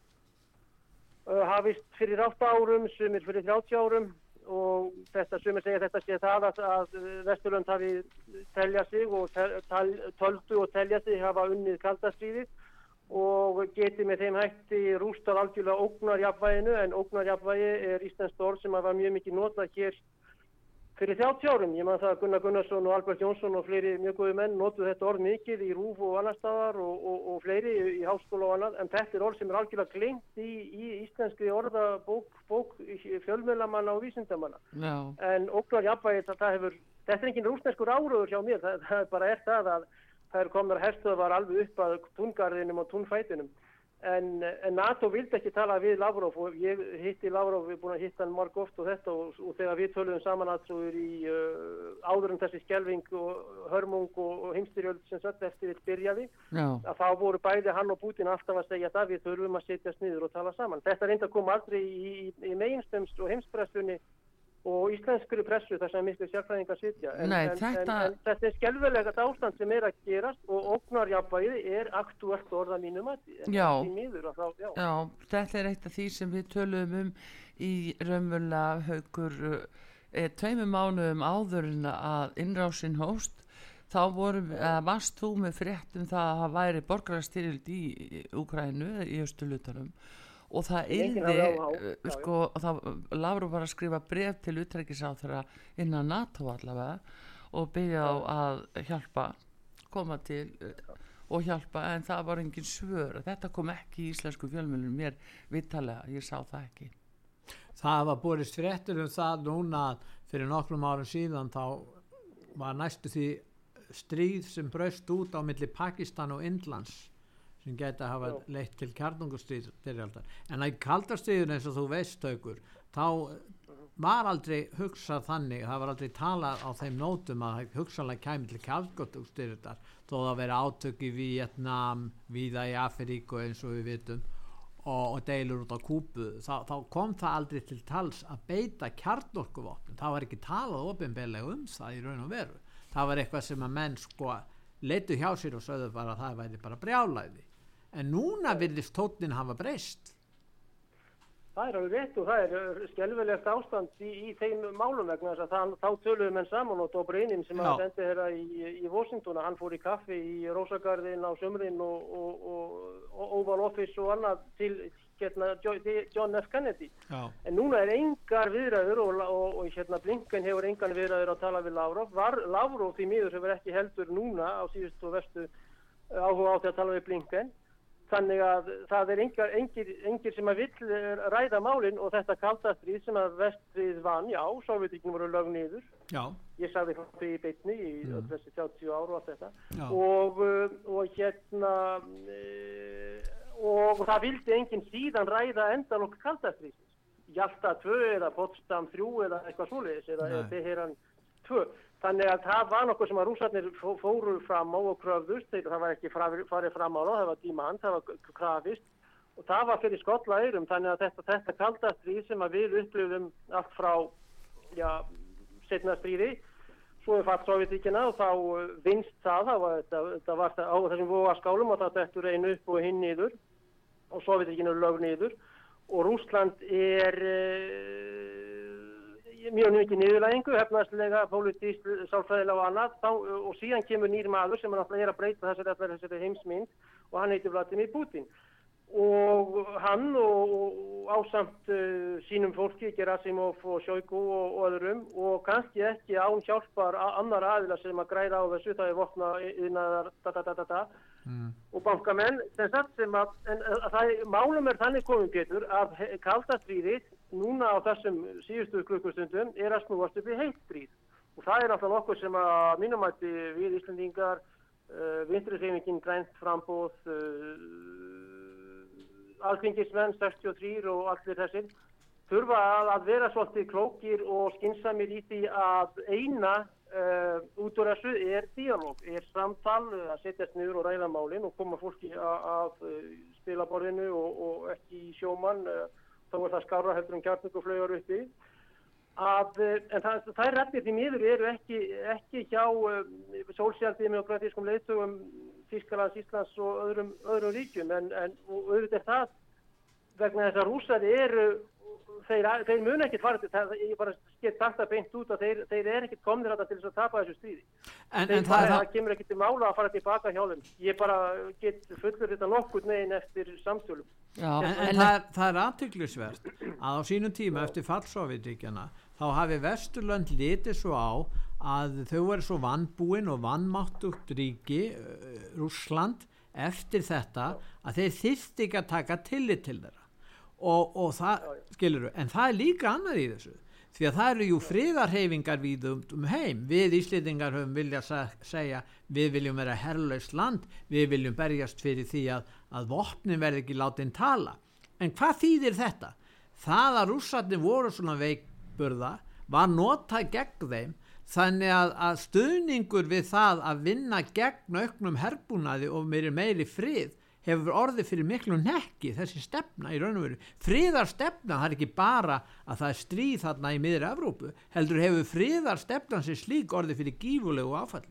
hafist fyrir 8 árum, sumir fyrir 30 árum. Og þetta sumir segja þetta sé það að, að Vesturlund hafi telja sig og tel, tel, töldu og telja sig hafa unnið kaldastríðið og geti með þeim hætti rústað algjörlega ógnarjafvæginu en ógnarjafvægi er íslenskt orð sem var mjög mikið notað hér fyrir 30 árum. Ég man það að Gunnar Gunnarsson og Albert Jónsson og fleiri mjög góði menn notuð þetta orð mikið í rúf og annar staðar og, og, og fleiri í, háskóla og annað en þetta er orð sem er algjörlega klingt í, í íslenski orðabók bók, fjölmjölamanna og vísindamanna. No. En ógnarjafvægi þetta hefur, þetta er engin rúsneskur áraður hjá mér, það, það bara er það að þær komnar herstöðvar alveg upp að túngarðinum og túnfætinum en, en NATO vildi ekki tala við Lavrov og ég hitti Lavrov, við erum búin að hitta hann marg oft og þetta og, og þegar við töluðum saman aðsóður í uh, áður um þessi skjelving og hörmung og, og heimstyrjöld sem sött eftir þetta byrjaði Já. að þá voru bæði hann og Putin alltaf að segja það við þurfum að setjast niður og tala saman þetta reynda kom aldrei í, í, í meginstömst og heimspressunni og íslenskuru pressu þar sem miklu sérfræðingar sitja en, Nei, en, þetta... En, en þetta er skjálfilegast ástand sem er að gerast og ógnarjafvæði er aktuelt orða mínum að já. Þá, já. já, þetta er eitt af því sem við töluðum um í raunverulega haugur e, tveimum mánuðum áður en að innrásin hóst þá vorum, eða varst þú með fréttum það að það væri borgarastyrjöld í Úkrænu, í Östulutunum og það yrði uh, sko, það Láru var að skrifa bref til utrækisáþara innan NATO allavega og byggja á að hjálpa koma til uh, og hjálpa en það var engin svör. Þetta kom ekki í íslensku fjölmjölunum mér vittalega, ég sá það ekki. Það var borist fréttur um það núna fyrir nokkrum árum síðan þá var næstu því stríð sem braust út á milli Pakistan og Indlands sem geta hafa Já. leitt til kjarnungustyrjaldar en að kaldastriðun eins og þú veist aukur þá var aldrei hugsað þannig, það var aldrei talað á þeim nótum að hugsanlega kæmi til kjálgóttugstyrðar þó það veri átök í Vietnam, viða í Afríku eins og við vitum og, og deilur út á kúpu, þá, þá kom það aldrei til tals að beita kjarnorkuvopn, það var ekki talað ofinbeglega um það í raun og veru, það var eitthvað sem að menn sko leitu hjá sér og sögðu bara að það væri bara brjálæði, en núna virðist tótnin hafa breyst. Það er alveg rétt og það er skjálfilegt ástand í, í þeim málum vegna þess að það, þá töluðum enn saman og Dobrynin sem að sendi hérna í, í Washington hann fór í kaffi í Rósagarðin á sömrin og, og, og, og Oval Office og annað til hérna, John F. Kennedy. Já. en núna er engar viðræður og hérna Blinken hefur engan viðræður að tala við Lavrov. Var, Lavrov því miður sem er ekki heldur núna á síðustu og vestu áhuga átti að tala við Blinken Þannig að það er engir, engir, engir sem að vill eh, ræða málinn og þetta kaldastrið sem að vestrið vann, já, Sovjetíkinn voru lög nýður. Já. Ég sagði það í beitni í mm. þessi 30 áru og allt þetta. Og, eh, og hérna, e, og það vildi enginn síðan ræða endan okkur kaldastrið. Hjalta 2 eða Potsdam 3 eða eitthvað svoleiðis eða Teheran 2. Þannig að það var nokkuð sem að rúsarnir fóru fram á og kröfðust, þegar það var ekki farið fram á það, það var dímand, það var krafist. Og það var fyrir skotla eirum þannig að þetta, þetta kaldast við sem við upplifum allt frá já, setna stríði, svo er fatt Sovjetíkina og þá uh, vinst það, það var, þetta, þetta var það, á þessum voga skálum og það dættur einu upp og hinn niður og Sovjetíkina lög niður. Og Rúsland er... E mjög mikið niðurlægingu, hefnaðslega, pólitísk, sálfræðilega og annað. Þá, og síðan kemur nýr maður sem er að breyta þessari, þessari heimsmynd og hann heitir Vladimir Putin og hann og, ásamt uh, sínum fólki, Gerasimov og Sjóiku og, og öðrum og kannski ekki án hjálpar annar aðila sem að græra á þessu, það er vopna da da mm. og bankamenn sem sagt sem að, en, að það, málum er þannig komum Pétur að kaldastrýðið núna á þessum síðustu klukkustundum er að snúast upp í heitstríð og það er náttúrulega nokkuð sem að mínumætti við Íslandingar uh, vinstriðsefingin grænt frambóð uh, alþingismenn 63 og allir þessir þurfa að, að vera svolítið klókir og skinsamir í því að eina uh, út úr þessu er dialóg, er samtal að setjast niður og ræða málinn og koma fólki að, að uh, spila borðinu og, og ekki sjómann uh, þá er það skára heldur um kjartninguflögar uppi. Að, eh, en það, það er rættir því miður eru ekki, ekki hjá um, eh, sólsjálfið og grætískum leitugum Þískalands, Íslands og öðrum, öðrum ríkjum en, en auðvitað er það vegna þess að rúsari eru þeir, þeir mun ekkert fara til það, ég bara sagt það beint út að þeir, þeir er ekkert komnir að til þess að tapa þessu stríði en, þeir en bara, það, það kemur ekkert til mála að fara tilbaka hjá þeim ég bara get fullur þetta nokkur neginn eftir samstjólum Já, en, en, en það er, er aðtöklusvert að á sínum tíma Já. eftir fallsofitríkjana þá hafi Vesturlönd litið svo á að þau verið svo vannbúin og vannmáttugt ríki uh, Rúsland eftir þetta að þeir þýtti ekki að taka tillit til þeirra. Og, og það, skilur en það er líka annað í þessu því að það eru jú friðarhefingar við um, um heim, við Íslitingar höfum vilja segja, við viljum vera herrlaust land, við viljum berjast fyrir því að, að vopnin verði ekki látin tala, en hvað þýðir þetta? Það að rússatni voru svona veikburða var notað gegn þeim þannig að, að stuðningur við það að vinna gegn auknum herbúnaði og meiri meiri frið hefur orðið fyrir miklu nekki þessi stefna í raun og veru. Fríðar stefna, það er ekki bara að það er stríð þarna í miður Evrópu heldur hefur fríðar stefna sem slík orðið fyrir gífulegu áfall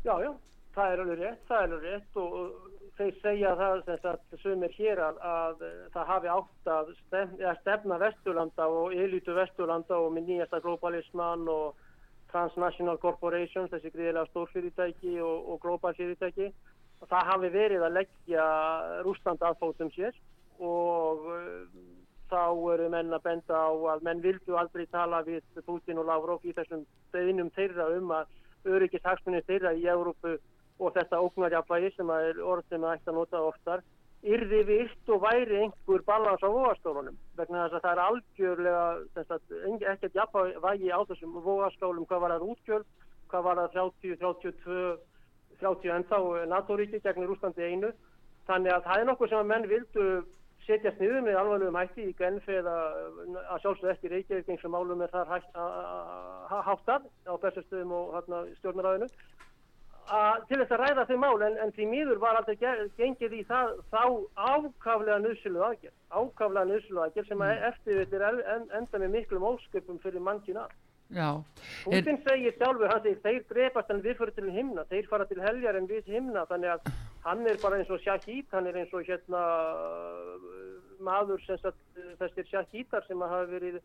Já, já það er alveg rétt, það er alveg rétt og þeir segja það sem er hér að, að það hafi átt að stefna, stefna Vesturlanda og elitu Vesturlanda og með nýjasta globalisman og transnational corporations, þessi gríðilega stórfyrirtæki og, og global fyrirtæki. Það hafi verið að leggja Rúsland aðfóðum sér og uh, þá eru menn að benda á að menn vildu aldrei tala við Putin og Lavrov í þessum beðinum þeirra um að öryggishagsmunni þeirra í Európu og þetta ógnarjafnvægi sem er orð sem það ætti að nota oftar yrði vilt og væri einhver balans á vóastólunum vegna þess að það er algjörlega ekkert jafnvægi á þessum vóastólum hvað var það útgjöld, hvað var það 30, 32, 30 ennþá NATO-ríki gegnir Úslandi einu. Þannig að það er nokkuð sem að menn vildu setja sniður með alvarlegum hætti í Genf eða að sjálfsög ekki Reykjavík eins og málum er þar háttað á bestastöðum og stjórnaræðinu til þess að ræða þau mál en, en því mýður var alltaf gengið í það þá ákaflega nöðsulu aðgerð ákaflega nöðsulu aðgerð sem mm. eftir þetta er en, enda með miklum ósköpum fyrir mannkina Putin er... segir sjálfur, hann segir þeir drepast en við fyrir til himna, þeir fara til heljar en við himna, þannig að hann er bara eins og Shahid, hann er eins og hérna maður sem þessir Shahidar sem hafa verið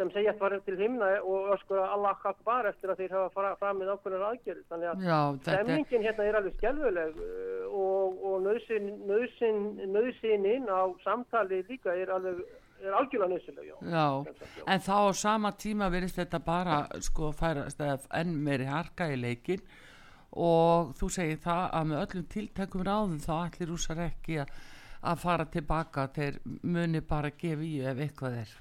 sem segja að fara til himna og öskura Allah Akbar eftir að þeir hafa fram með ákveðnar aðgerð þannig að Já, stemningin hérna er alveg skjálfuleg uh, og, og nöðsininn á samtali líka er alveg er algjörlega. Já. en þá á sama tíma verist þetta bara sko færast enn meiri harka í leikin og þú segir það að með öllum tiltækum ráðum þá allir úsar ekki að fara tilbaka þeir muni bara gefa í ef eitthvað er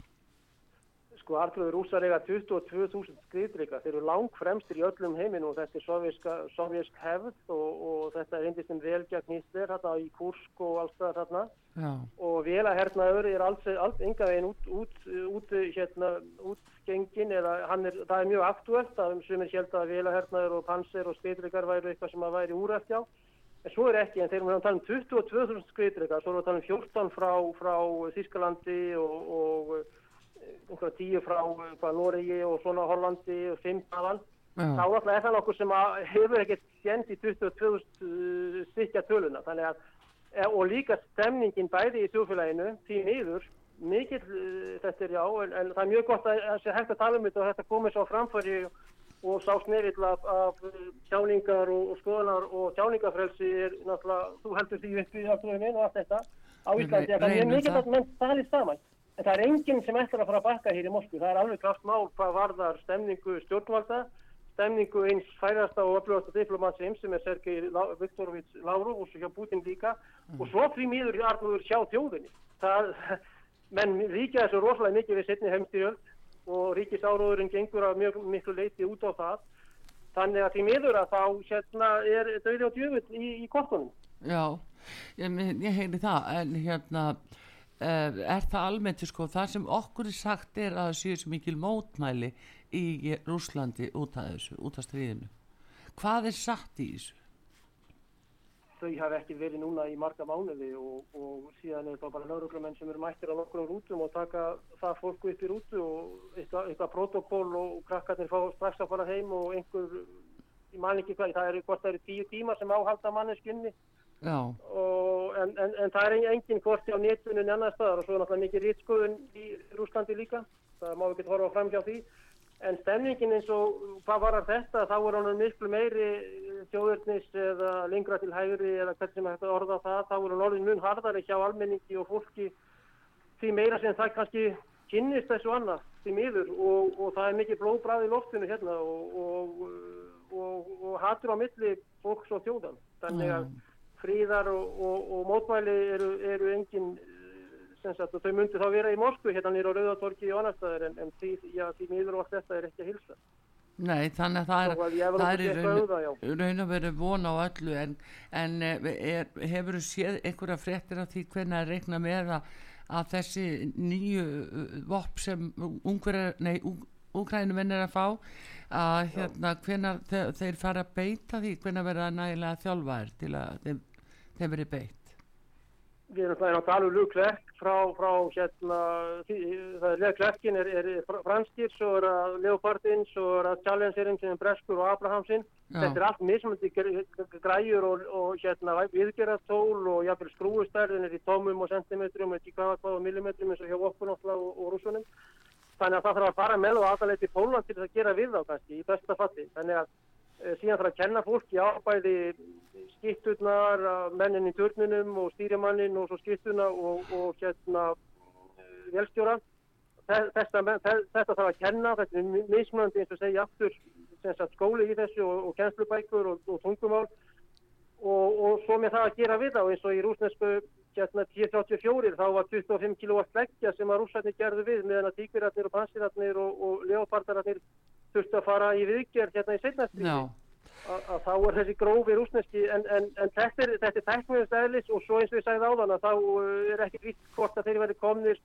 sko Artrúður rúsar eiga 22.000 skriðdrygga, þeir eru lang fremstir í öllum heiminu og þetta er sovjersk hefð og, og þetta er einnig sem velgjart nýstir hérna í Kursk og allstað þarna. Já. og velahernaður er alls, alls enga veginn út, út, út hérna, útgengin eða er, það er mjög aktuelt að um er sjálf að velahernaður og panser og skriðdryggar væri eitthvað sem að væri úræft já en svo er ekki en þegar við erum að tala um 22.000 skriðdryggar, svo erum við að tala um 14 frá, frá Þískalandi og, og einhverja tíu frá Noregi og svona Hollandi og aðan þá náttúrulega er það nokkur sem hefur ekkert sjend í 22.000 uh, stykja töluna. Þannig að e, og líka stemningin bæði í þjóðfélaginu því miður mikill þetta er já en, en það er mjög gott að það sé hægt að tala um þetta og þetta komið svo framfæri og sá snefill af, af tjáningar og, og skoðanar og tjáningafrelsi er náttúrulega, þú heldur því upp í afturöfum og allt þetta. Á Íslandi, það er mikilvægt að menn talið saman En það er enginn sem ætlar að fara að bakka hér í Moskvu. Það er alveg klart mál hvað varðar stemningu stjórnvalda, stemningu eins færasta og öflugasta diplomats eins sem er Sergei Viktorovits Lavrov og svo hjá Putin líka mm. og svo frí mýður arðuður sjá tjóðinni. Það, menn ríkja þessu rosalega mikið við setni heimstyrjöld og ríkisáróðurinn gengur að mjög miklu leiti út á það. Þannig að því miður að þá hérna, er döði á djöfull í, í kortunum. Já, ég, ég heyri það en hérna er það almennt sko, það sem okkur er sagt er að það séu svo mikil mótmæli í Rúslandi út af þessu, út af stríðinu hvað er sagt í þessu? Þau hafi ekki verið núna í marga mánuði og, og síðan er það bara lauruglumenn sem eru mættir á nokkur rútum og taka það fólku upp í rútu og eitthvað, eitthvað protokól og krakkarnir fá strax að fara heim og einhver, ég man ekki hvað, það eru hvort það eru tíu tíma sem áhalda manneskunni og, en, en, en það er enginn korti á néttunum en annar staðar og svo er náttúrulega mikið rýtskoðun í Rúslandi líka. Það má ekki horfa fram hjá því. En stemningin eins og hvað var þetta þá voru hann miklu meiri þjóðurnis eða lengra til hægri eða hvernig sem að orða það þá voru hann orðin mun hardari hjá almenningi og fólki því meira sem það kannski kynnist þessu annað því miður. Og, og það er mikið blóðbræði í loftinu hérna og, og, og hatur á milli fólks og þjóðan þannig að mm fríðar og, og, og mótmæli eru, eru engin sagt, og þau myndi þá vera í Moskvu hérna nýra á Rauðatorki og annar staðar en, en því, já, því miður og allt þetta er ekki að hilsa Nei, þannig að það er, það er raun, raun að vera von á öllu en, en eh, er, hefur þú séð einhverja fréttir af því hvernig að reikna með að, að þessi nýju uh, vopp sem Úkrænum er að fá að hérna hvernig þeir fara að beita því hvernig verða nægilega þjálfaðir til að þeim þeim verið beitt? Við erum tala um Lugklerk frá, frá hérna, það er Lugklerkin er, er franskir, svo er að Leopardin, svo er að Challengerinn sem er Breskur og Abrahamsinn. Þetta er allt mismundi græjur og, og hérna, viðgerðartól og jáfnveil skrúustærðin er í tómum og centimetrum, ekki hvaða hvaða millimetrum eins og hjá okkur náttúrulega og, og rúsunum. Þannig að það þarf að fara með og aðalegti Póland til að gera við þá kannski í besta falli. Þannig að síðan þarf að kenna fólki ábæði skipturnar, mennin í törnunum og stýrimannin og svo skipturna og, og hérna eh, velstjóra. Þetta, þetta þarf að kenna, þetta er mismunandi eins og segja aftur skóli í þessu og, og kennslubækur og, og tungumál. og, svo með það að gera við á eins og í rúsnesku hérna 1034 þá var 25 kW leggja sem að rússarnir gerðu við meðan að tíkvirarnir og pansirarnir og leopardararnir þurftu að fara í viðgerð hérna í setnastríði að þá er þessi grófi rúsneski en, en, en þetta er, er tækniðast eðlis og svo eins og ég sagði áðan að þá uh, er ekki vitt hvort að þeir verði komnir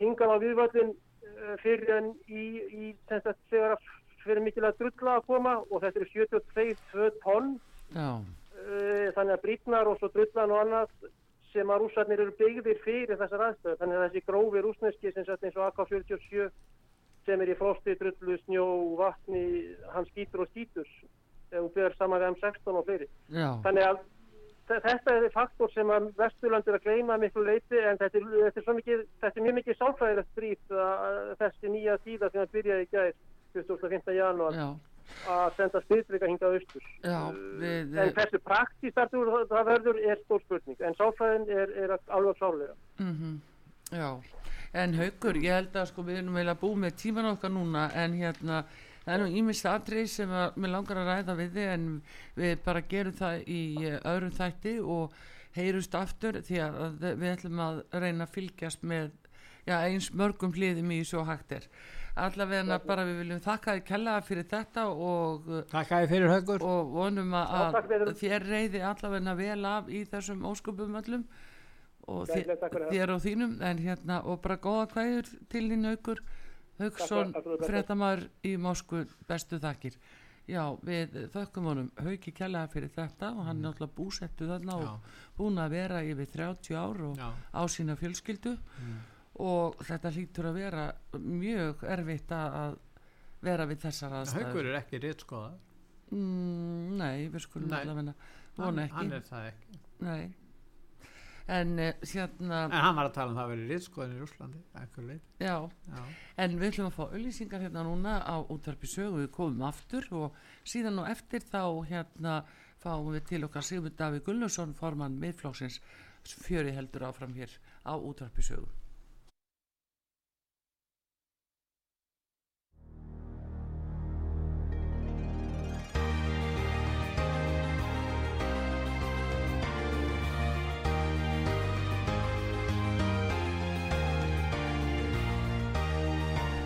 hingað á viðvöldin uh, fyrir en í, í þess að þegar fyrir mikilvægt drulla að koma og þetta eru 72 tonn. Uh, þannig að brítnar og svo drullan og annað sem að rúsarnir eru byggðir fyrir þessar aðstöðu þannig að þessi grófi rúsneski sem sagt eins og AK-47 sem er í frosti, drullu, snjó, vatni hann skýtur og skýtur ef þú byrjar saman við M16 og fleiri. Já. Þannig að þetta er faktor sem að Vesturland er að gleyma miklu leiti en þetta er, þetta er, mikið, þetta er mjög mikið sálfræðilegt stríð þessi nýja tíða sem að byrja í gæðir 25. janúar að senda styrtrika hingað austur. Já, við, en þessu praktíst það verður er stór spurning en sálfræðin er, er alveg sálega. Mm -hmm. Já, en haugur, ég held að sko við erum vel að bú með tíman okkar núna en hérna það er nú ímest aðrið sem að mér langar að ræða við þið en við bara gerum það í eh, öðrum þætti og heyrust aftur því að við ætlum að reyna að fylgjast með já, eins mörgum hliðum í svo hægt er. Allavega bara við viljum þakka þið kellaða fyrir þetta og þakka þið fyrir högur og vonum að, að þér reyði allavega vel af í þessum óskupum öllum og þér og þínum en hérna og bara góða hvæður til þín aukur Haugsson, frettamæður í Moskvu, bestu þakkir. Já, við þökkum honum Hauki kjallaða fyrir þetta og hann er mm. náttúrulega búsettu þarna Já. og búin að vera yfir 30 ár og Já. á sína fjölskyldu mm. og þetta hlýtur að vera mjög erfitt að vera við þessar aðstæður. Haugur er ekki rétt skoða? Mm, nei, við skulum allavega vona ekki. Hann er það ekki. Nei en uh, hérna en hann var að tala um það að vera í riðskoðin í Úslandi já. já, en við ætlum að fá auðlýsingar hérna núna á útvarpi sögu, við komum aftur og síðan og eftir þá hérna fáum við til okkar Sigur Daví Gullarsson formann miðflóksins fjöri heldur áfram hér á útvarpi sögu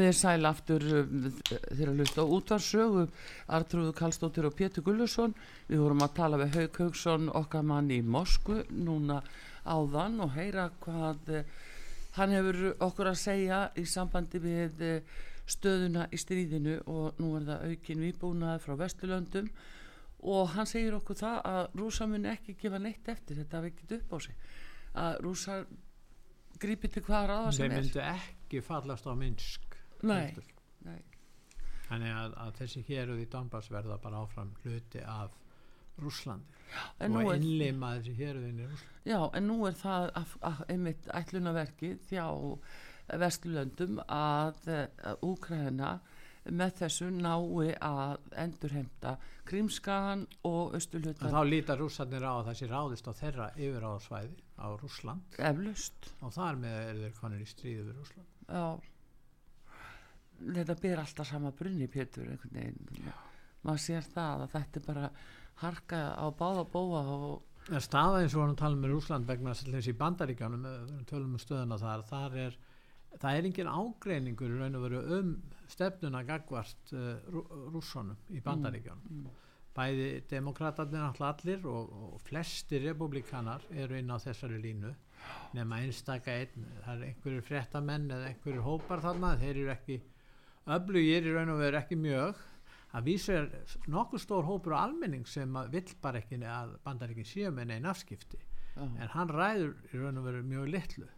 Komið þér sæl aftur þegar að hlusta út af sögu Artrúðu Kallstóttir og Pétur Gullursson við vorum að tala við Haug Haugsson okkar mann í Moskvu núna áðan og heyra hvað eh, hann hefur okkur að segja í sambandi við eh, stöðuna í stríðinu og nú er það aukin výbúnaði frá Vesturlöndum. Og hann segir okkur það að rúsa mun ekki gefa neitt eftir þetta vekkit upp á sig. Að rúsa grípi til hvaða ráða sem er. þeir myndu ekki fallast á Minsk nei, nei. þannig að, að þessi hér og því Donbass verða bara áfram hluti af Rúslandi og innleima þessi hér og því Rúslandi já en nú er það að, að, einmitt ætlunaverki þjá Vestlundum að, að Úkræna með þessu nái að endurheimta Krímskagan og Östulhutan þá lítar rúsarnir á að þessi ráðist á þeirra yfir á svæði á Rúsland Eflust. og þar með er þeir konir í stríðu við Rúsland já þetta ber alltaf sama brunni Pétur maður sér það að þetta er bara harka á báða bóa og Það staða eins og hann tala með Rúsland vegna þess í bandaríkjanum tölum um stöðuna þar, þar er það er engin ágreiningur raun og veru um stefnuna gagvart uh, rú, rússonum í bandaríkjanum mm, mm. bæði demokraterna alltaf allir og, og flesti republikanar eru inn á þessari línu nema einstaka einn, það er einhverjur frettamenn eða einhverjur hópar þarna, þeir eru ekki öflugir í raun og veru ekki mjög að vísu er nokkuð stór hópur á almenning sem vill bara ekki að bandaríkinn séu með neina afskipti uh -huh. en hann ræður í raun og veru mjög litlu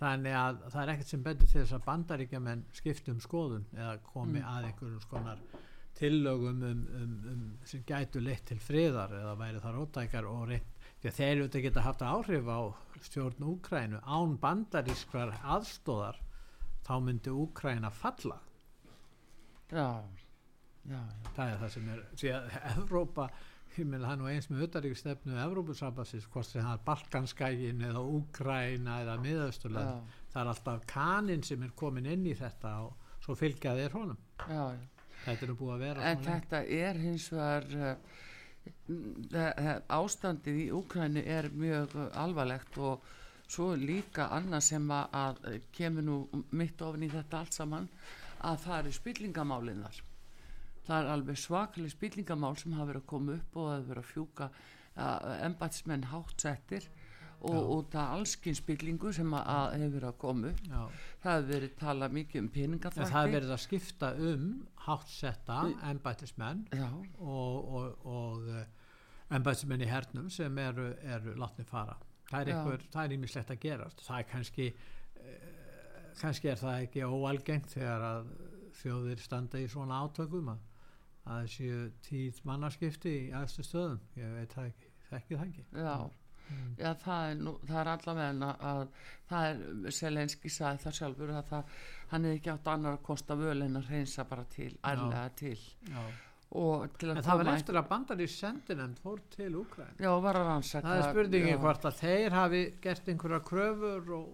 þannig að það er ekkert sem betur til þess að bandaríkjaman skiptum skoðun eða komi mm. að einhverjum skonar tillögum um, um, um, sem gætu leitt til friðar eða væri þar ótækar og reynd þeir eru þetta geta haft áhrif á stjórn Úkrænu án bandarískvar aðstóðar þá myndi Úkræna falla já, já, já. það er það sem er síðan Evrópa ég meina það nú eins með auðaríkstefnu Evrópusambassins hvort sem það er Balkanskægin eða Úkræna eða miðausturland það er alltaf kanin sem er komin inn í þetta og svo fylgja þeir honum. Já, þetta er nú búið að vera en þetta er hins vegar uh, ástandið í Úkrænu er mjög alvarlegt og svo líka annað sem að, að kemur nú mitt ofin í þetta allt saman að það eru spillingamálinnar það er alveg svaklega spillingamál sem hafa verið að koma upp og hefur verið að fjúka ennbætsmenn hátsettir og, og það er allskinn spillingu sem að, að hefur verið að koma upp. Já. það hefur verið talað mikið um peningaþvætti. Það hefur verið að skipta um hátsetta ennbætismenn og, og, og ennbætismenn í hernum sem eru, eru látni fara. Það er ímislegt að gerast. Það er kannski eh, kannski er það ekki óalgengt þegar að þjóðir standa í svona átökum að að þessu tíð mannarskipti í aðstu stöðum. Ég veit það ekki, þekki það ekki. Já, mm. já það er, nú, það er allavega að það er Selenski sagði það sjálfur að það, hann hefði ekki átt annar að kosta völ en að reynsa bara til, ærlega til. Já. En það var eftir að bandari sendinemnd fór til já, rannsaka það er spurningi hvort að þeir hafi gert einhverja kröfur og,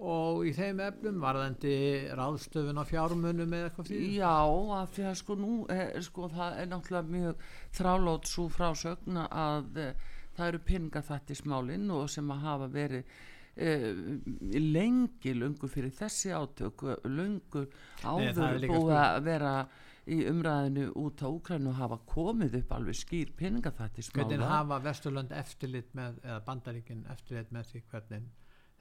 og í þeim efnum var það endi ráðstöfun á fjármunum eða eitthvað fyrir? Já, af því að sko nú er, sko, það er náttúrulega mjög þrálót svo frásögn að e, það eru peningaþættismálinn og sem að hafa verið e, lengi lungu fyrir þessi átök lungu áður búið að vera í umræðinu út á Úkrænu hafa komið upp alveg skýr peningafættismála hvernig hafa Vesturland eftirlit með eða Bandaríkin eftirlit með því hvernig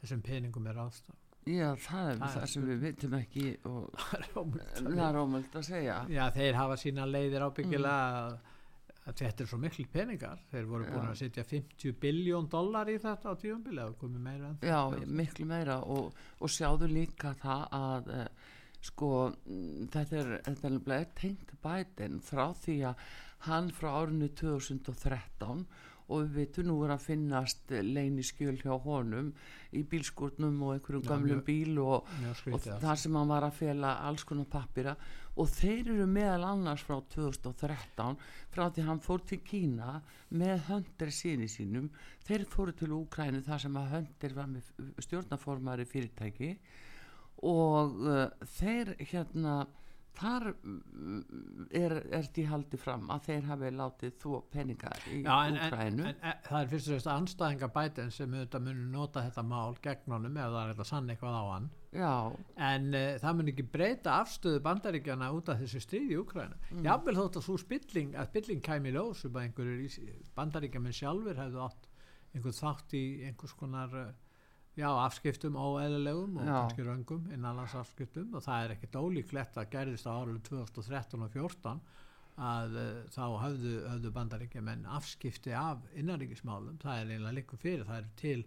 þessum peningum er ástaf Já, það er það, það sem við vitum ekki og það er ómöld að segja. Já, þeir hafa sína leiðir ábyggilega mm. að þetta er svo miklu peningar. Þeir voru búin Já. að setja 50 biljón dólar í þetta á tíumbili Já, miklu meira og, og sjáðu líka það að sko þetta er, þetta er tengt bætin frá því að hann frá árinu 2013 og við veitum nú er að finnast leini skjöl hjá honum í bílskurnum og einhverjum ja, gamlum bíl og, og þar sem hann var að fjela alls konar pappira og þeir eru meðal annars frá 2013 frá því hann fór til Kína með höndir síni sínum. Þeir fóru til Úkrænu þar sem að höndir var með stjórnaformari fyrirtæki. Og uh, þeir hérna þar mm, er, er því haldið fram að þeir hafi látið þú peninga í Úkrænu það er fyrst og fremst anstæðinga bætinn sem auðvitað munir nota þetta mál gegn honum eða það er eitthvað sann eitthvað á hann Já. en uh, það mun ekki breyta afstöðu bandaríkjana út af þessu stríði í Úkrænu mm. jável þótt að svo spilling að spilling kæmi ljós um að einhverjur bandaríkjaman sjálfur hefðu átt einhvern þátt í einhvers konar uh, Já, afskiptum óeðilegum og kannski röngum innanlandsafskiptum og það er ekkert ólíklegt að gerðist á árið 2013 og 2014 að uh, þá höfðu, höfðu bandaríkja menn afskipti af innanríkismálum, það er eiginlega líka fyrir, það er til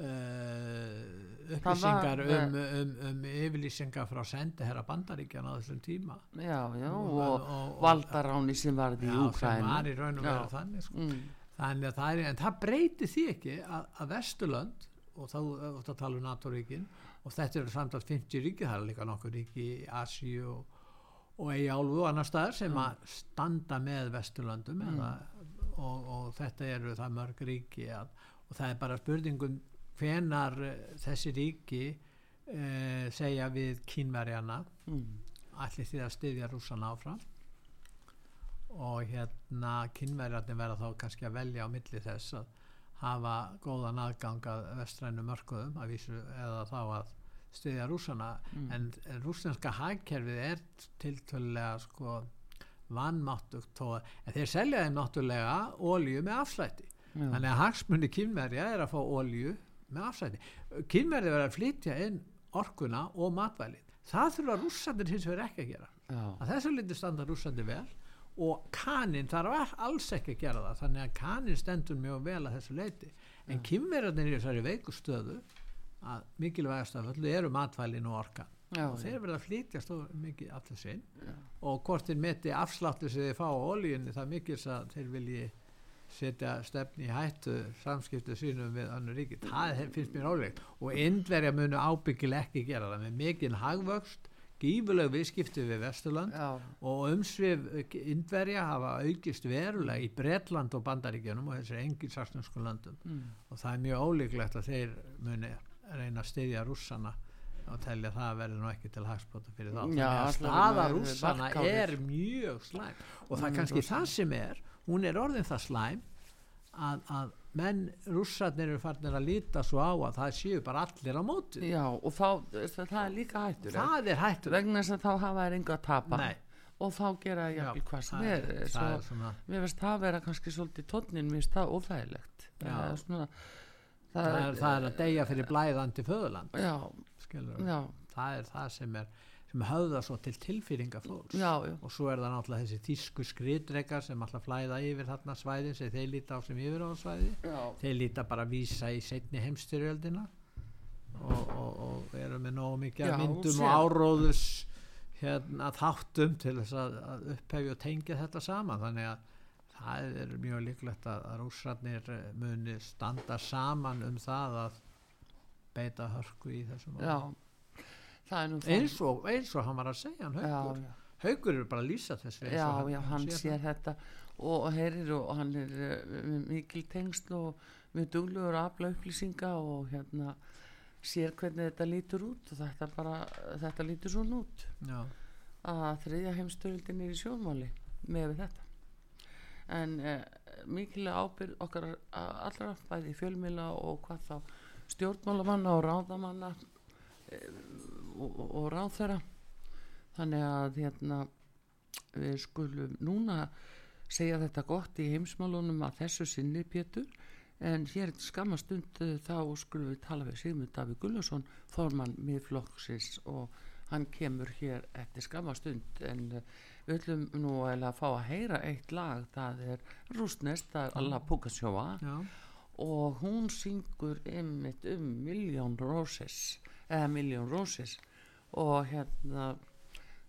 uh, upplýsingar var, um, um, um yfirlýsingar frá sendiherra bandaríkjan á þessum tíma. Já, já, og, og, og valdaráni sem var í Úkræn Já, sem var í raun og verið þannig sko. mm. þannig að það er, en það breyti því ekki að, að Vesturlönd og þá er það tala um NATO-ríkin og þetta eru samtalt 50 ríki það er líka nokkur ríki í Asi og, og Eyjálfu og annar staðar sem mm. að standa með Vesturlandum mm. eða, og, og þetta eru það mörg ríki að, og það er bara spurningum hvenar eh, þessi ríki eh, segja við kínverjana mm. allir því að styðja rúsan áfram og hérna kínverjarnir verða þá kannski að velja á milli þess að hafa góðan aðgang að vestrænu mörkuðum að vísu eða þá að stiðja rúsana mm. en, en rúsneska hagkerfið er tiltölulega sko vannmáttugt en þeir selja þeim náttúrulega ólju með afslætti Já. þannig að hagsmunni kynverja er að fá ólju með afslætti kynverja verður að flytja inn orkuna og matvælið það þurfa rússandir hins vegar ekki að gera Já. að þessu liti standa rússandir vel og kanin þarf alls ekki að gera það þannig að kanin stendur mjög vel að þessu leiti en ja. kynverðarnir í þessari veikustöðu að mikilvægast af öllu eru matvælin og orkan Já, og þeir verða að flytjast mikið af þessin og hvort þeir meti afsláttu sem þeir fá á ólíunni það mikils að þeir vilji setja stefni í hættu samskiptu sínum við annar ríki. Það finnst mér ólegt og indverja munu ábyggileg ekki gera það. Með mikinn hagvöxt gífuleg viðskipti við Vesturland Já. og umsvið indverja hafa aukist verulega í Bretland og Bandaríkjunum og þessari engin sarsnömsku landum mm. og það er mjög ólíklegt að þeir muni reyna að styðja rússana og telja það að verði nú ekki til hagspóta fyrir þá. Að staða rússana er mjög slæm. Og það er kannski það sem er hún er orðin það slæm að, að menn rússarnir eru farnir að líta svo á að það séu bara allir á móti. Já og þá, það er líka hættur það er hættur. Vegna þess að þá hafa það enga að tapa. Nei. og þá gera ég ekki hvað sem er, er svo, svona... mér veist það vera kannski svolítið tónin mér veist það óþægilegt. Það er, það, það, er, það er að deyja fyrir blæðandi föðuland Já, Já. það er það sem er sem höfða svo til tilfýringa fólks já, já. og svo er það náttúrulega þessi tísku skriðdrekar sem alltaf flæða yfir þarna svæðin sem þeir líta á sem yfir á svæði já. þeir líta bara að vísa í setni heimstyrjöldina og, og, og eru með nógu mikið myndum og áróðus hérna þáttum til þess að, að upphefja og tengja þetta saman. Þannig að það er mjög líklegt að, að rúsarnir eh, muni standa saman um það að beita hörku í þessum árum eins og, eins og hann var að segja hann haugur, já, já. haugur eru bara að lýsa þessu já, hann, já, hann sér, sér þetta. Og, og og hann er uh, mikil tengst og við dugluður að afla upplýsinga og hérna sér hvernig þetta lítur út og þetta bara, þetta lítur svo nút að þriðja heimstöldin er í sjónmáli með þetta. En uh, mikil ábyrg okkar allra bæði fjölmila og hvað þá stjórnmálamanna og ráðamanna uh, og, og, ráð þeirra þannig að hérna við skulum núna segja þetta gott í heimsmálunum að þessu sinni Pétur. En hér skamastund eh, þá skulum við tala við Sigmund Daví Gullusson formann miðflokksins og hann kemur hér eftir skamastund en eh, við ætlum nú að fá að heyra eitt lag. Það er Rústnest, það er Alla Pukasjóa og hún syngur einmitt um Million Roses eða Million Roses og hérna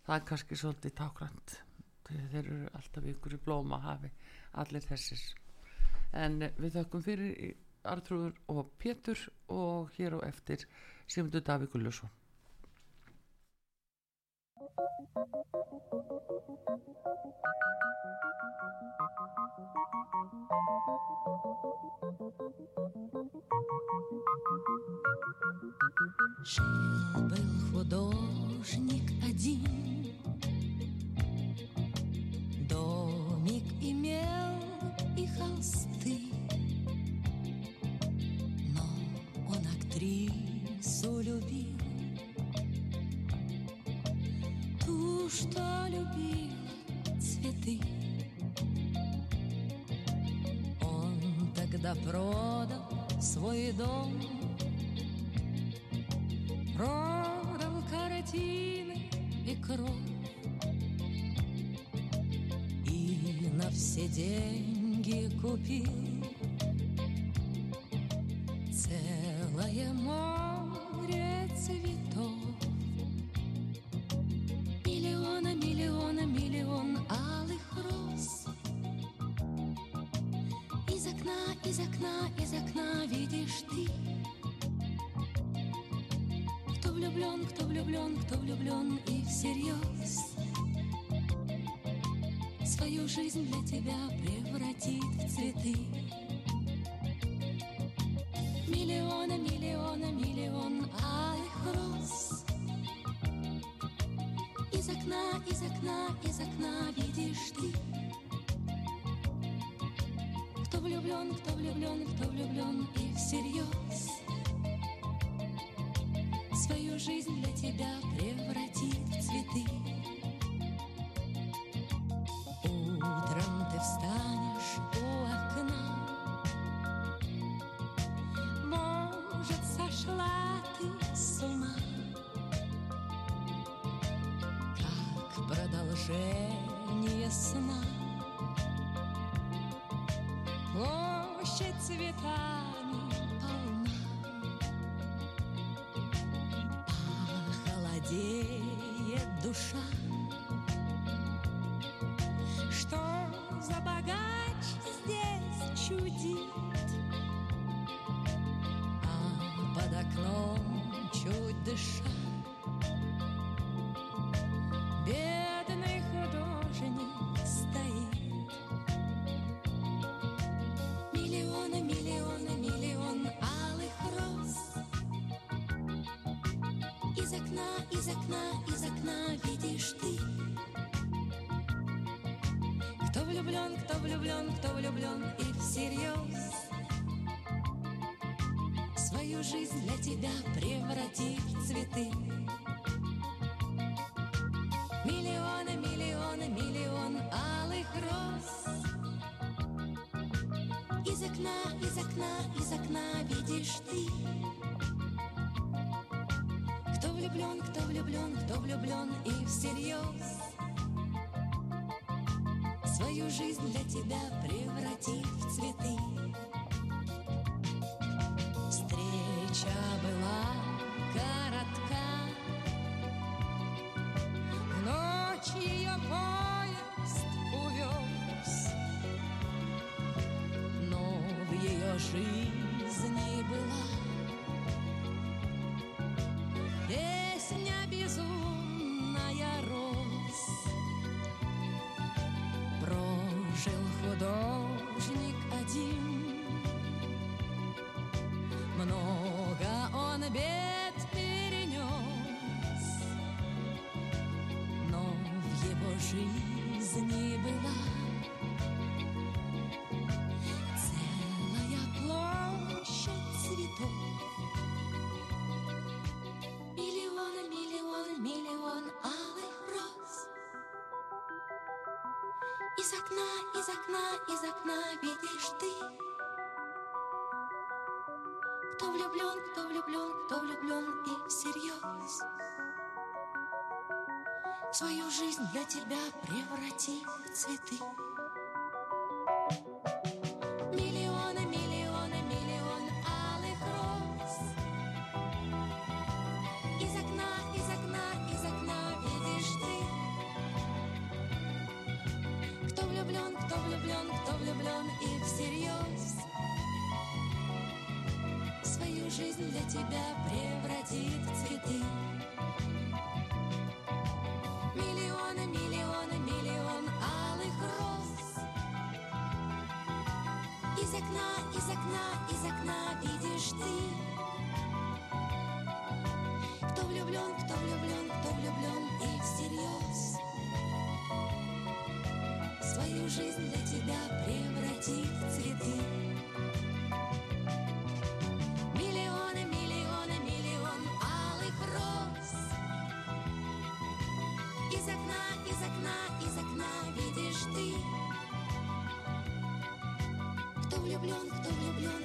það er kannski svolítið tákrand þeir eru alltaf ykkur í blóma hafi allir þessir. En við þakkum fyrir Artrúður og Pétur og hér og eftir Sigmundur Davík Gullusson Жил-был художник один, Домик имел и холсты, Но он актрису любил, Ту, что любила цветы. Он тогда продал свой дом кровь И на все деньги купил Целое море цветов. Миллиона, миллиона, миллион алых роз. Из окна, из окна, из окна видишь ты. Влюблен, кто влюблен, кто влюблен всерьез. Свою жизнь для тебя Как продолжение сна. Площадь цветами холодеет душа. Что за богач здесь чудит, жизнь для тебя превратит в цветы. Миллионы, миллионы, миллион алых роз. Из окна, из окна, из окна видишь ты. Кто влюблен, кто влюблен, кто влюблен и всерьез. Свою жизнь для тебя превратив в цветы бед перенес. Но в его жизни была Целая площадь цветов. Миллион, миллион, миллион алых роз. Из окна, из окна, из окна видишь ты жизнь для тебя преврати в цветы. Миллионы, миллионы, миллион алых роз. Из окна, из окна, из окна видишь ты. Кто влюблен, кто влюблен, кто влюблен и всерьез. Свою жизнь для тебя из окна, из окна видишь ты. Кто влюблен, кто влюблен, кто влюблен и всерьез Свою жизнь для тебя превратив в цветы влюблен, кто влюблен,